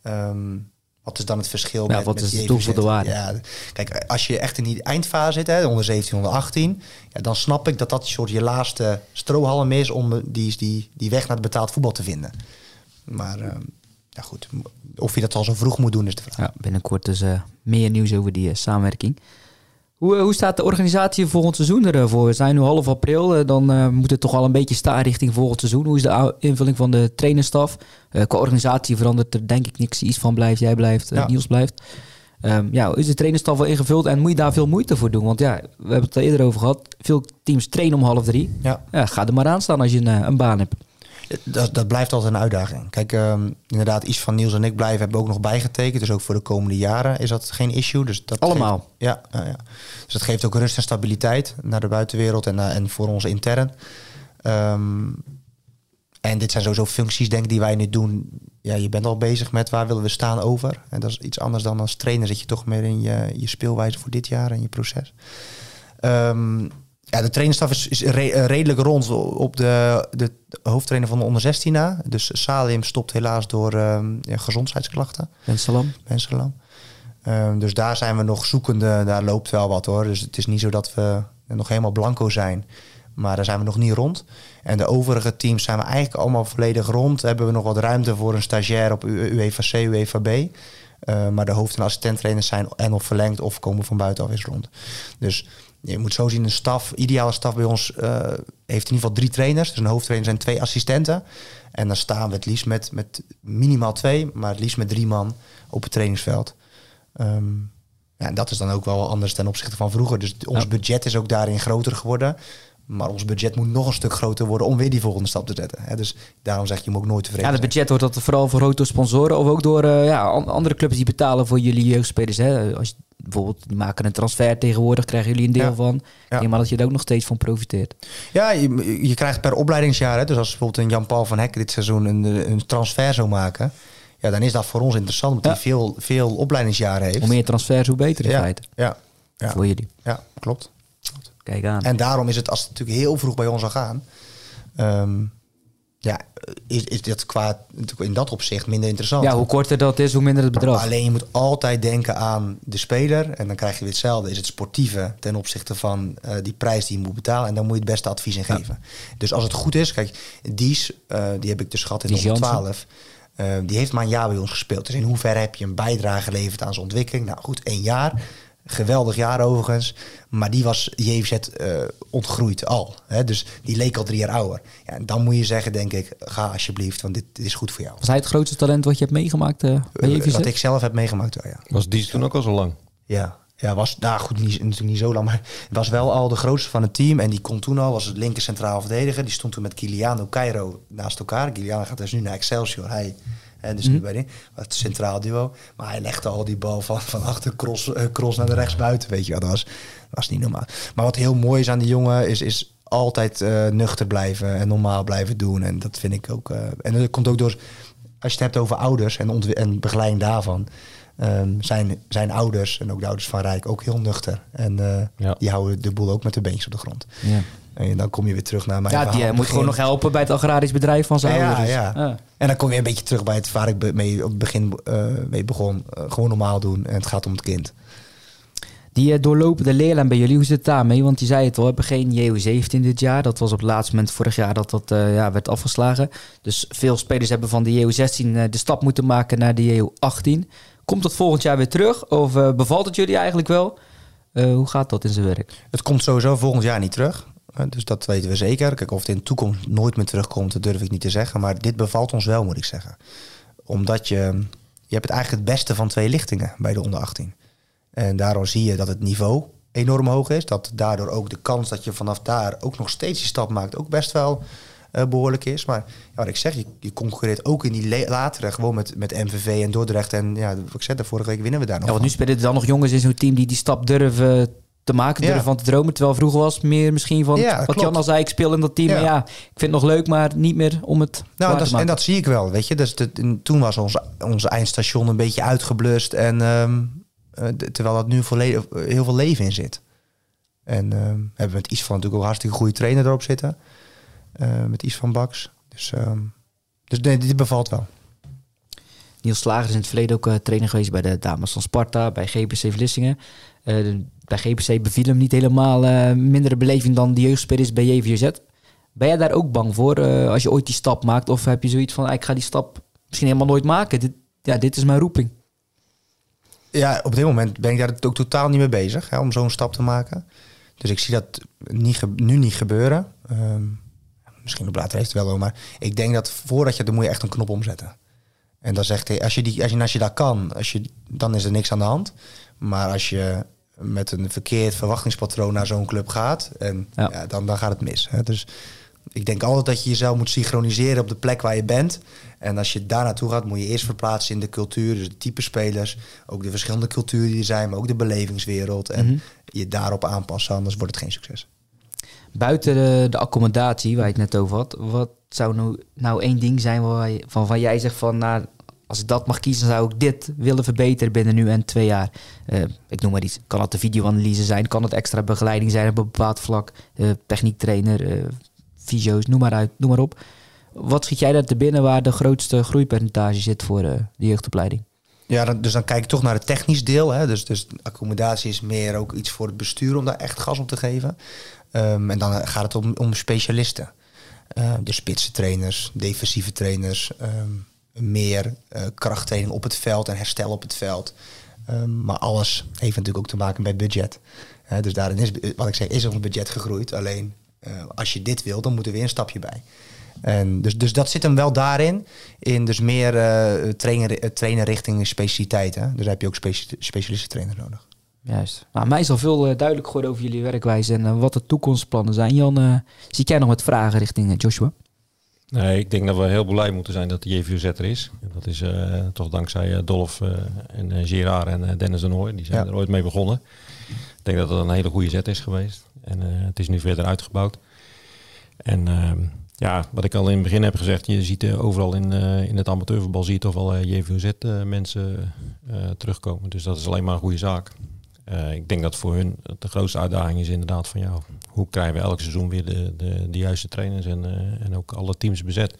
Ehm, wat is dan het verschil
Ja,
met,
wat
met
is de
JVZ?
toegevoegde waarde?
Ja, kijk, als je echt in die eindfase zit, hè, onder 17, onder 18... Ja, dan snap ik dat dat soort je laatste strohalm is... om die, die, die weg naar het betaald voetbal te vinden. Maar ehm, ja, goed, of je dat al zo vroeg moet doen, is de vraag.
Ja, binnenkort dus eh, meer nieuws over die eh, samenwerking. Hoe, eh, hoe staat de organisatie volgend seizoen ervoor? We zijn nu half april, eh, dan eh, moet het toch al een beetje staan richting volgend seizoen. Hoe is de invulling van de trainerstaf? Qua organisatie verandert er denk ik niks. Iets van blijft, jij blijft,
Ja.
Niels blijft. Ehm, ja, is de trainerstaf wel ingevuld en moet je daar veel moeite voor doen? Want ja, we hebben het er eerder over gehad. Veel teams trainen om half drie.
Ja.
Ja, ga er maar aan staan als je een, een baan hebt.
Dat, dat blijft altijd een uitdaging. Kijk, ehm, inderdaad, iets van Niels en ik blijven hebben we ook nog bijgetekend. Dus ook voor de komende jaren is dat geen issue. Dus dat
Allemaal?
geeft- ja, ja, ja. Dus dat geeft ook rust en stabiliteit naar de buitenwereld en, naar- en voor ons intern. Ehm, en dit zijn sowieso functies, denk ik, die wij nu doen. Ja, je bent al bezig met waar willen we staan over. En dat is iets anders dan als trainer. Zit je toch meer in je, je speelwijze voor dit jaar en je proces. Ehm, ja, de trainerstaf is, is re- eh, redelijk rond op de, de hoofdtrainer van de onder 16 na. Dus Salim stopt helaas door ehm, ja, gezondheidsklachten.
Ben Salam.
Mensenlam. Ehm, dus daar zijn we nog zoekende. Daar loopt wel wat hoor. Dus het is niet zo dat we nog helemaal blanco zijn. Maar daar zijn we nog niet rond. En de overige teams zijn we eigenlijk allemaal volledig rond. Hebben we nog wat ruimte voor een stagiair op UEFA C, UEFA B. Eh, maar de hoofd- en assistenttrainers zijn en of verlengd of komen van buitenaf is rond. Dus je moet zo zien, een staf, ideale staf bij ons eh, heeft in ieder geval drie trainers. Dus een hoofdtrainer zijn twee assistenten. En dan staan we het liefst met, met minimaal twee, maar het liefst met drie man op het trainingsveld. Ehm, ja, en dat is dan ook wel anders ten opzichte van vroeger. Dus ons
Ja.
budget is ook daarin groter geworden. Maar ons budget moet nog een stuk groter worden om weer die volgende stap te zetten. Hè? Dus daarom zeg je, je moet ook nooit tevreden
Ja, het budget wordt dat vooral vergroot door sponsoren of ook door eh, ja, an- andere clubs die betalen voor jullie jeugdspelers. Hè? Als bijvoorbeeld, die maken een transfer tegenwoordig, krijgen jullie een deel
Ja.
van.
Ja.
Maar dat je er ook nog steeds van profiteert.
Ja, je, je krijgt per opleidingsjaar. Hè? Dus als bijvoorbeeld een Jan-Paul van Hek dit seizoen een, een transfer zou maken... Ja, dan is dat voor ons interessant, omdat
Ja.
hij veel, veel opleidingsjaren heeft.
Hoe meer transfers, hoe beter in
ja,
feite.
ja, ja,
Voor jullie.
ja, klopt.
Kijk aan.
En daarom is het, als het natuurlijk heel vroeg bij ons zal gaan... ehm, ja, is, is dat qua in dat opzicht minder interessant.
ja, hoe korter dat is, hoe minder het bedrag.
Alleen je moet altijd denken aan de speler. En dan krijg je weer hetzelfde. Is het sportieve ten opzichte van eh, die prijs die je moet betalen. En dan moet je het beste advies in geven. Dus als het goed is. Kijk, Dies, eh, die heb ik dus gehad in
Dies
de onder
Jansen.
12. eh, die heeft maar een jaar bij ons gespeeld. Dus in hoeverre heb je een bijdrage geleverd aan zijn ontwikkeling? Nou goed, één jaar. Geweldig jaar overigens. Maar die was JVZ eh ontgroeid al. Hè? Dus die leek al drie jaar ouder. Ja, en dan moet je zeggen, denk ik, ga alsjeblieft. Want dit, dit is goed voor jou.
Was hij het grootste talent wat je hebt meegemaakt eh, bij
Eh,
JVZ?
wat ik zelf heb meegemaakt, wel, ja.
Was die toen ook al zo lang?
Ja, ja was nou goed, niet, natuurlijk niet zo lang, maar het was wel al de grootste van het team. En die kon toen al, was het linker centraal verdediger. Die stond toen met Kiliano Cairo naast elkaar. Kiliano gaat dus nu naar Excelsior. Hij, hè, dus nu bij die, het centraal duo. Maar hij legde al die bal van, van achter cross, eh, cross naar de rechtsbuiten, weet je wel. Dat was, dat was niet normaal. Maar wat heel mooi is aan die jongen, is, is altijd eh, nuchter blijven en normaal blijven doen. En dat vind ik ook... eh, en dat komt ook door als je het hebt over ouders en, en begeleiding daarvan, ehm, zijn, zijn ouders en ook de ouders van Rijk ook heel nuchter. En
Ja.
die houden de boel ook met de beentjes op de grond.
Ja,
En dan kom je weer terug naar mijn
ja die eh, moet
begin.
gewoon nog helpen bij het agrarisch bedrijf van zijn
Ja,
ouders.
ja. En dan kom je een beetje terug bij het waar ik mee op het begin eh, mee begon. Eh, gewoon normaal doen en het gaat om het kind.
Die doorlopende leerlijn bij jullie, hoe zit het daarmee? Want je zei het al, we hebben geen JO17 dit jaar. Dat was op het laatste moment vorig jaar dat dat ja, werd afgeslagen. Dus veel spelers hebben van de JO16 eh, de stap moeten maken naar de JO18. Komt dat volgend jaar weer terug? Of bevalt het jullie eigenlijk wel? Hoe gaat dat in zijn werk?
Het komt sowieso volgend jaar niet terug. Eh, Dus dat weten we zeker. Kijk, of het in de toekomst nooit meer terugkomt, dat durf ik niet te zeggen. Maar dit bevalt ons wel, moet ik zeggen. Omdat je... Je hebt het eigenlijk het beste van twee lichtingen bij de onder 18. En daardoor zie je dat het niveau enorm hoog is. Dat daardoor ook de kans dat je vanaf daar ook nog steeds die stap maakt... ook best wel eh, behoorlijk is. Maar ja, wat ik zeg, je, je concurreert ook in die latere... gewoon met, met MVV en Dordrecht. En ja, wat ik zei, vorige week winnen we daar nog
Ja, want nu spelen er dan nog jongens in zo'n team die die stap durven te maken,
Ja.
durven van te dromen. Terwijl vroeger was meer misschien van,
Ja,
wat
klopt.
Jan al zei, ik speel in dat team.
Ja.
Maar ja, ik vind het nog leuk, maar niet meer om het
Nou, dat, en dat zie ik wel, weet je. Dus de, toen was ons, onze eindstation een beetje uitgeblust. En, ehm, eh, terwijl dat nu volledig, heel veel leven in zit. En ehm, hebben we met iets van natuurlijk ook hartstikke goede trainer erop zitten. Eh, met iets van Baks. Dus, ehm, dus nee, dit bevalt wel.
Niels Slager is in het verleden ook eh, trainer geweest bij de dames van Sparta, bij GPC Vlissingen. Eh, bij GPC beviel hem niet helemaal eh, mindere beleving dan de jeugdspelers bij JVZ. Ben jij daar ook bang voor als je ooit die stap maakt? Of heb je zoiets van, ah, ik ga die stap misschien helemaal nooit maken? Dit, ja, dit is mijn roeping.
Ja, op dit moment ben ik daar ook totaal niet mee bezig hè, om zo'n stap te maken. Dus ik zie dat niet nu niet gebeuren. Ehm, misschien op later heeft het wel, maar ik denk dat voordat je, dan moet je echt een knop omzetten. En dan zegt hij, als je, die, als je, als je dat kan, als je, dan is er niks aan de hand. Maar als je met een verkeerd verwachtingspatroon naar zo'n club gaat, en,
Ja.
ja. dan, dan gaat het mis. Hè. Dus ik denk altijd dat je jezelf moet synchroniseren op de plek waar je bent. En als je daar naartoe gaat, moet je eerst verplaatsen in de cultuur. Dus de type spelers, ook de verschillende culturen die er zijn, maar ook de belevingswereld. En
Mhm.
je daarop aanpassen, anders wordt het geen succes.
Buiten de, de accommodatie waar je het net over had, wat zou nou, nou één ding zijn waar je, van, waar jij zegt van, nou, als ik dat mag kiezen, zou ik dit willen verbeteren binnen nu en twee jaar. Eh, ik noem maar iets. Kan het de videoanalyse zijn? Kan het extra begeleiding zijn op een bepaald vlak? Eh techniektrainer, eh fysio's, noem maar uit, noem maar op. Wat schiet jij daar te binnen waar de grootste groeipercentage zit voor de jeugdopleiding?
Ja, dus dan kijk ik toch naar het technisch deel. Hè. Dus, dus accommodatie is meer ook iets voor het bestuur om daar echt gas op te geven. Ehm, en dan gaat het om, om specialisten. Eh, de spitse trainers, defensieve trainers, ehm, meer eh, krachttraining op het veld en herstel op het veld. Ehm, maar alles heeft natuurlijk ook te maken met budget. Dus daarin is, wat ik zeg, is ons budget gegroeid. Alleen eh, als je dit wil, dan moet er weer een stapje bij. En dus, dus dat zit hem wel daarin. In dus meer eh trainen, eh, trainen richting specialiteiten. Dus daar heb je ook speci specialisten trainer nodig.
Juist. Nou, mij is al veel eh, duidelijk geworden over jullie werkwijze en eh, wat de toekomstplannen zijn. Jan, eh zie jij nog wat vragen richting Joshua?
Nee, ik denk dat we heel blij moeten zijn dat de JVZ er is. En dat is eh, toch dankzij Dolf eh, en Gerard en Dennis de Nooy. Die zijn
Ja.
er ooit mee begonnen. Ik denk dat het een hele goede zet is geweest. En eh, het is nu verder uitgebouwd. En ehm, ja, wat ik al in het begin heb gezegd, je ziet overal in, eh, in het amateurvoetbal zie je toch wel eh, JVZ eh, mensen eh, terugkomen. Dus dat is alleen maar een goede zaak. Eh, ik denk dat voor hun de grootste uitdaging is inderdaad van ja, hoe krijgen we elk seizoen weer de, de, de juiste trainers en, eh, en ook alle teams bezet.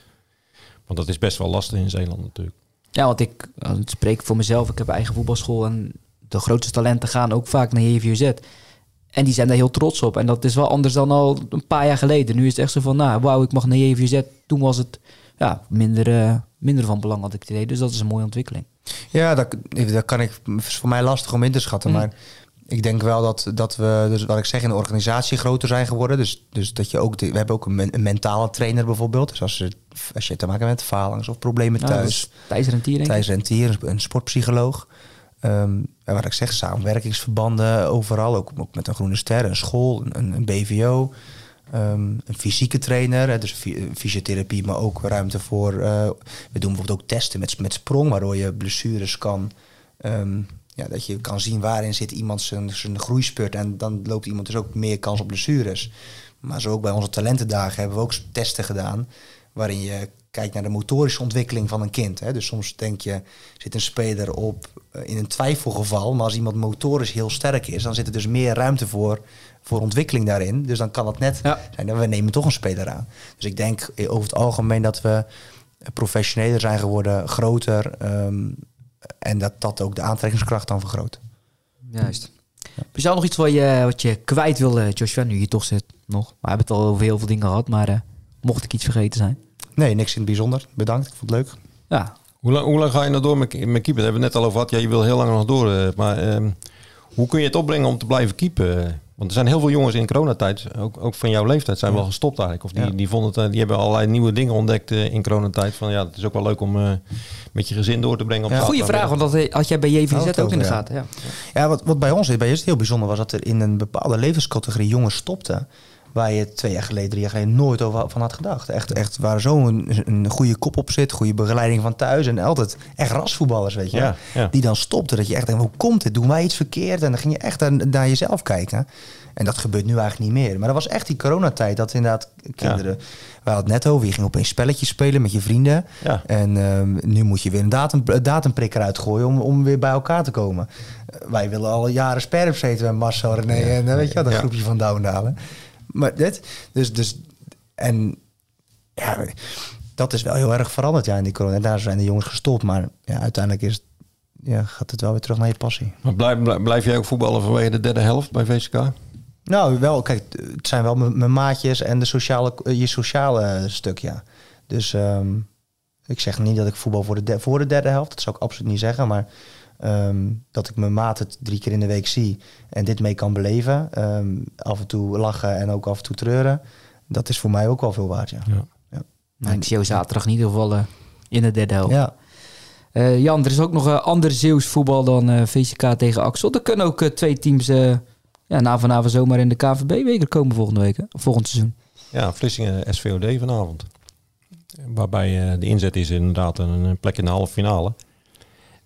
Want dat is best wel lastig in Zeeland natuurlijk.
Ja, want ik, ik spreek voor mezelf. Ik heb eigen voetbalschool en de grootste talenten gaan ook vaak naar JVZ. En die zijn daar heel trots op. En dat is wel anders dan al een paar jaar geleden. Nu is het echt zo van, nou, wauw, ik mag naar JVZ. Toen was het ja, minder, eh, minder van belang, had ik het idee. Dus dat is een mooie ontwikkeling.
Ja, dat, dat kan ik. is voor mij lastig om in te schatten.
Mhm.
Maar ik denk wel dat, dat we, dus wat ik zeg, in de organisatie groter zijn geworden. Dus, dus dat je ook, we hebben ook een, men- een mentale trainer bijvoorbeeld. Dus als, als je te maken hebt met falings of problemen
Nou,
thuis.
is Thijs Rentier.
Thijs Rentier, een sportpsycholoog. Ehm, en wat ik zeg, samenwerkingsverbanden overal. Ook, ook met een groene ster, een school, een, een BVO. Ehm, een fysieke trainer, dus fy- fysiotherapie, maar ook ruimte voor... eh, we doen bijvoorbeeld ook testen met, met sprong, waardoor je blessures kan... ehm, ja, dat je kan zien waarin zit iemand zijn, zijn groeispurt. En dan loopt iemand dus ook meer kans op blessures. Maar zo ook bij onze talentendagen hebben we ook testen gedaan... waarin je kijkt naar de motorische ontwikkeling van een kind. Hè. Dus soms denk je, zit een speler op eh, in een twijfelgeval. Maar als iemand motorisch heel sterk is, dan zit er dus meer ruimte voor, voor ontwikkeling daarin. Dus dan kan het net
Ja.
zijn, dat we nemen toch een speler aan. Dus ik denk eh, over het algemeen dat we professioneler zijn geworden, groter. ehm, en dat dat ook de aantrekkingskracht dan vergroot.
Juist. Heb je zelf nog iets wat je, wat je kwijt wil, Joshua? Nu je toch zit nog. We hebben het al over heel veel dingen gehad, maar eh, mocht ik iets vergeten zijn.
Nee, niks in het bijzonder. Bedankt, ik vond het leuk.
Ja,
Hoe lang, hoe lang ga je nou door met, met keeper? Daar hebben we het net al over gehad. Ja, je wil heel lang nog door. eh, maar ehm, hoe kun je het opbrengen om te blijven keepen? Want er zijn heel veel jongens in coronatijd, ook, ook van jouw leeftijd, zijn wel gestopt eigenlijk. Of die,
Ja.
die, vonden het, eh, die hebben allerlei nieuwe dingen ontdekt eh, in coronatijd. Van ja, het is ook wel leuk om eh, met je gezin door te brengen. Op
Ja.
goede vraag, want dat had jij bij JVZ
het
ook in de gaten. Ja.
Ja, wat, wat bij ons is, bij ons heel bijzonder was dat er in een bepaalde levenscategorie jongens stopten. Waar je twee jaar geleden, drie jaar geleden nooit over van had gedacht. Echt, echt waar zo'n een goede kop op zit, goede begeleiding van thuis. En altijd echt rasvoetballers, weet je.
Ja, ja.
Die dan stopten. Dat je echt denkt, hoe komt dit? Doen wij iets verkeerd? En dan ging je echt naar, naar jezelf kijken. En dat gebeurt nu eigenlijk niet meer. Maar dat was echt die coronatijd. Dat inderdaad kinderen... We hadden het net over, je ging opeens spelletjes spelen met je vrienden.
Ja.
En ehm, nu moet je weer een datum, datumprikker uitgooien om, om weer bij elkaar te komen. Wij willen al jaren sperps eten met Marcel, René en eh, weet je wel, dat
Ja.
groepje van Douwendalen. Maar dit, dus, dus, en ja, dat is wel heel erg veranderd ja, in die corona. Daar zijn de jongens gestopt, maar ja, uiteindelijk is, het- ja, gaat het wel weer terug naar je passie.
Maar blijf, blijf, blijf jij ook voetballen vanwege de derde helft bij VCK?
Nou, wel, kijk, het zijn wel mijn maatjes en de sociale, eh, je sociale stuk, ja. Dus ehm, ik zeg niet dat ik voetbal voor de, de- voor de derde helft, dat zou ik absoluut niet zeggen, maar ehm, dat ik mijn maat het drie keer in de week zie en dit mee kan beleven, ehm, af en toe lachen en ook af en toe treuren, dat is voor mij ook wel veel waard, ja.
Ja.
Nou, ik zie jou zaterdag in ieder geval eh, in de derde helft.
Ja,
Eh, Jan, er is ook nog een ander Zeeuws voetbal dan eh, VCK tegen Axel. Er kunnen ook twee teams eh ja, na vanavond zomaar in de KVB-week komen volgende week, hè? Volgend seizoen.
Ja, Vlissingen SVOD vanavond. Waarbij eh, de inzet is inderdaad een, een plek in de halve finale.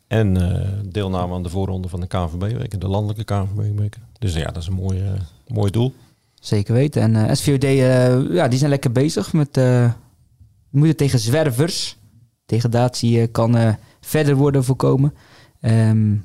En eh, deelname aan de voorronde van de KNVB-weken, de landelijke KNVB-weken. Dus ja, dat is een mooi, mooi doel.
Zeker weten. En eh, SVOD, eh, ja, die zijn lekker bezig met... moeten tegen zwervers. Degradatie eh, kan verder worden voorkomen.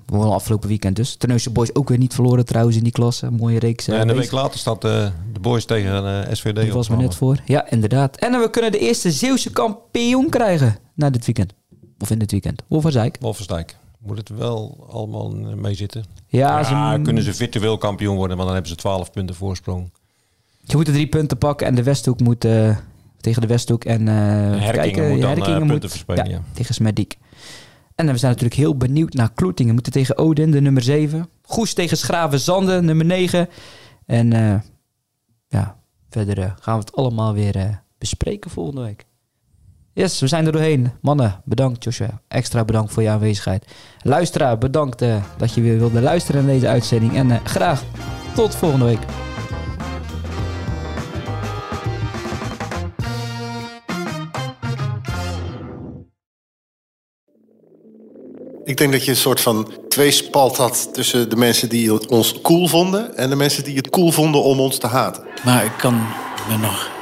Hadden afgelopen weekend dus. Terneuzen Boys ook weer niet verloren trouwens in die klasse. Mooie reeks.
en een week later staat de boys tegen SVD
Die
op
was me net voor. Ja, inderdaad. En we kunnen de eerste Zeeuwse kampioen krijgen na dit weekend. Of in dit weekend. Ik?
Wolfensdijk. Moet het wel allemaal mee zitten?
Ja,
Ja,
ze,
kunnen ze virtueel kampioen worden, want dan hebben ze 12 punten voorsprong.
ze moeten drie punten pakken en de Westhoek moet eh, tegen de Westhoek en eh
Herkingen
kijken,
moet dan,
Herkingen
eh,
moet-
punten verspelen, ja.
tegen Smediek. En we zijn natuurlijk heel benieuwd naar Kloetingen. Moeten tegen Odin, de nummer 7. Goes tegen Schraven Zande, nummer 9. En eh, ja, verder eh, gaan we het allemaal weer eh, bespreken volgende week. Yes, we zijn er doorheen. Mannen, bedankt Joshua. Extra bedankt voor je aanwezigheid. Luisteraar, bedankt eh, dat je weer wilde luisteren naar deze uitzending. En eh, graag tot volgende week.
Ik denk dat je een soort van tweespalt had tussen de mensen die ons cool vonden en de mensen die het cool vonden om ons te haten.
Maar ik kan me nog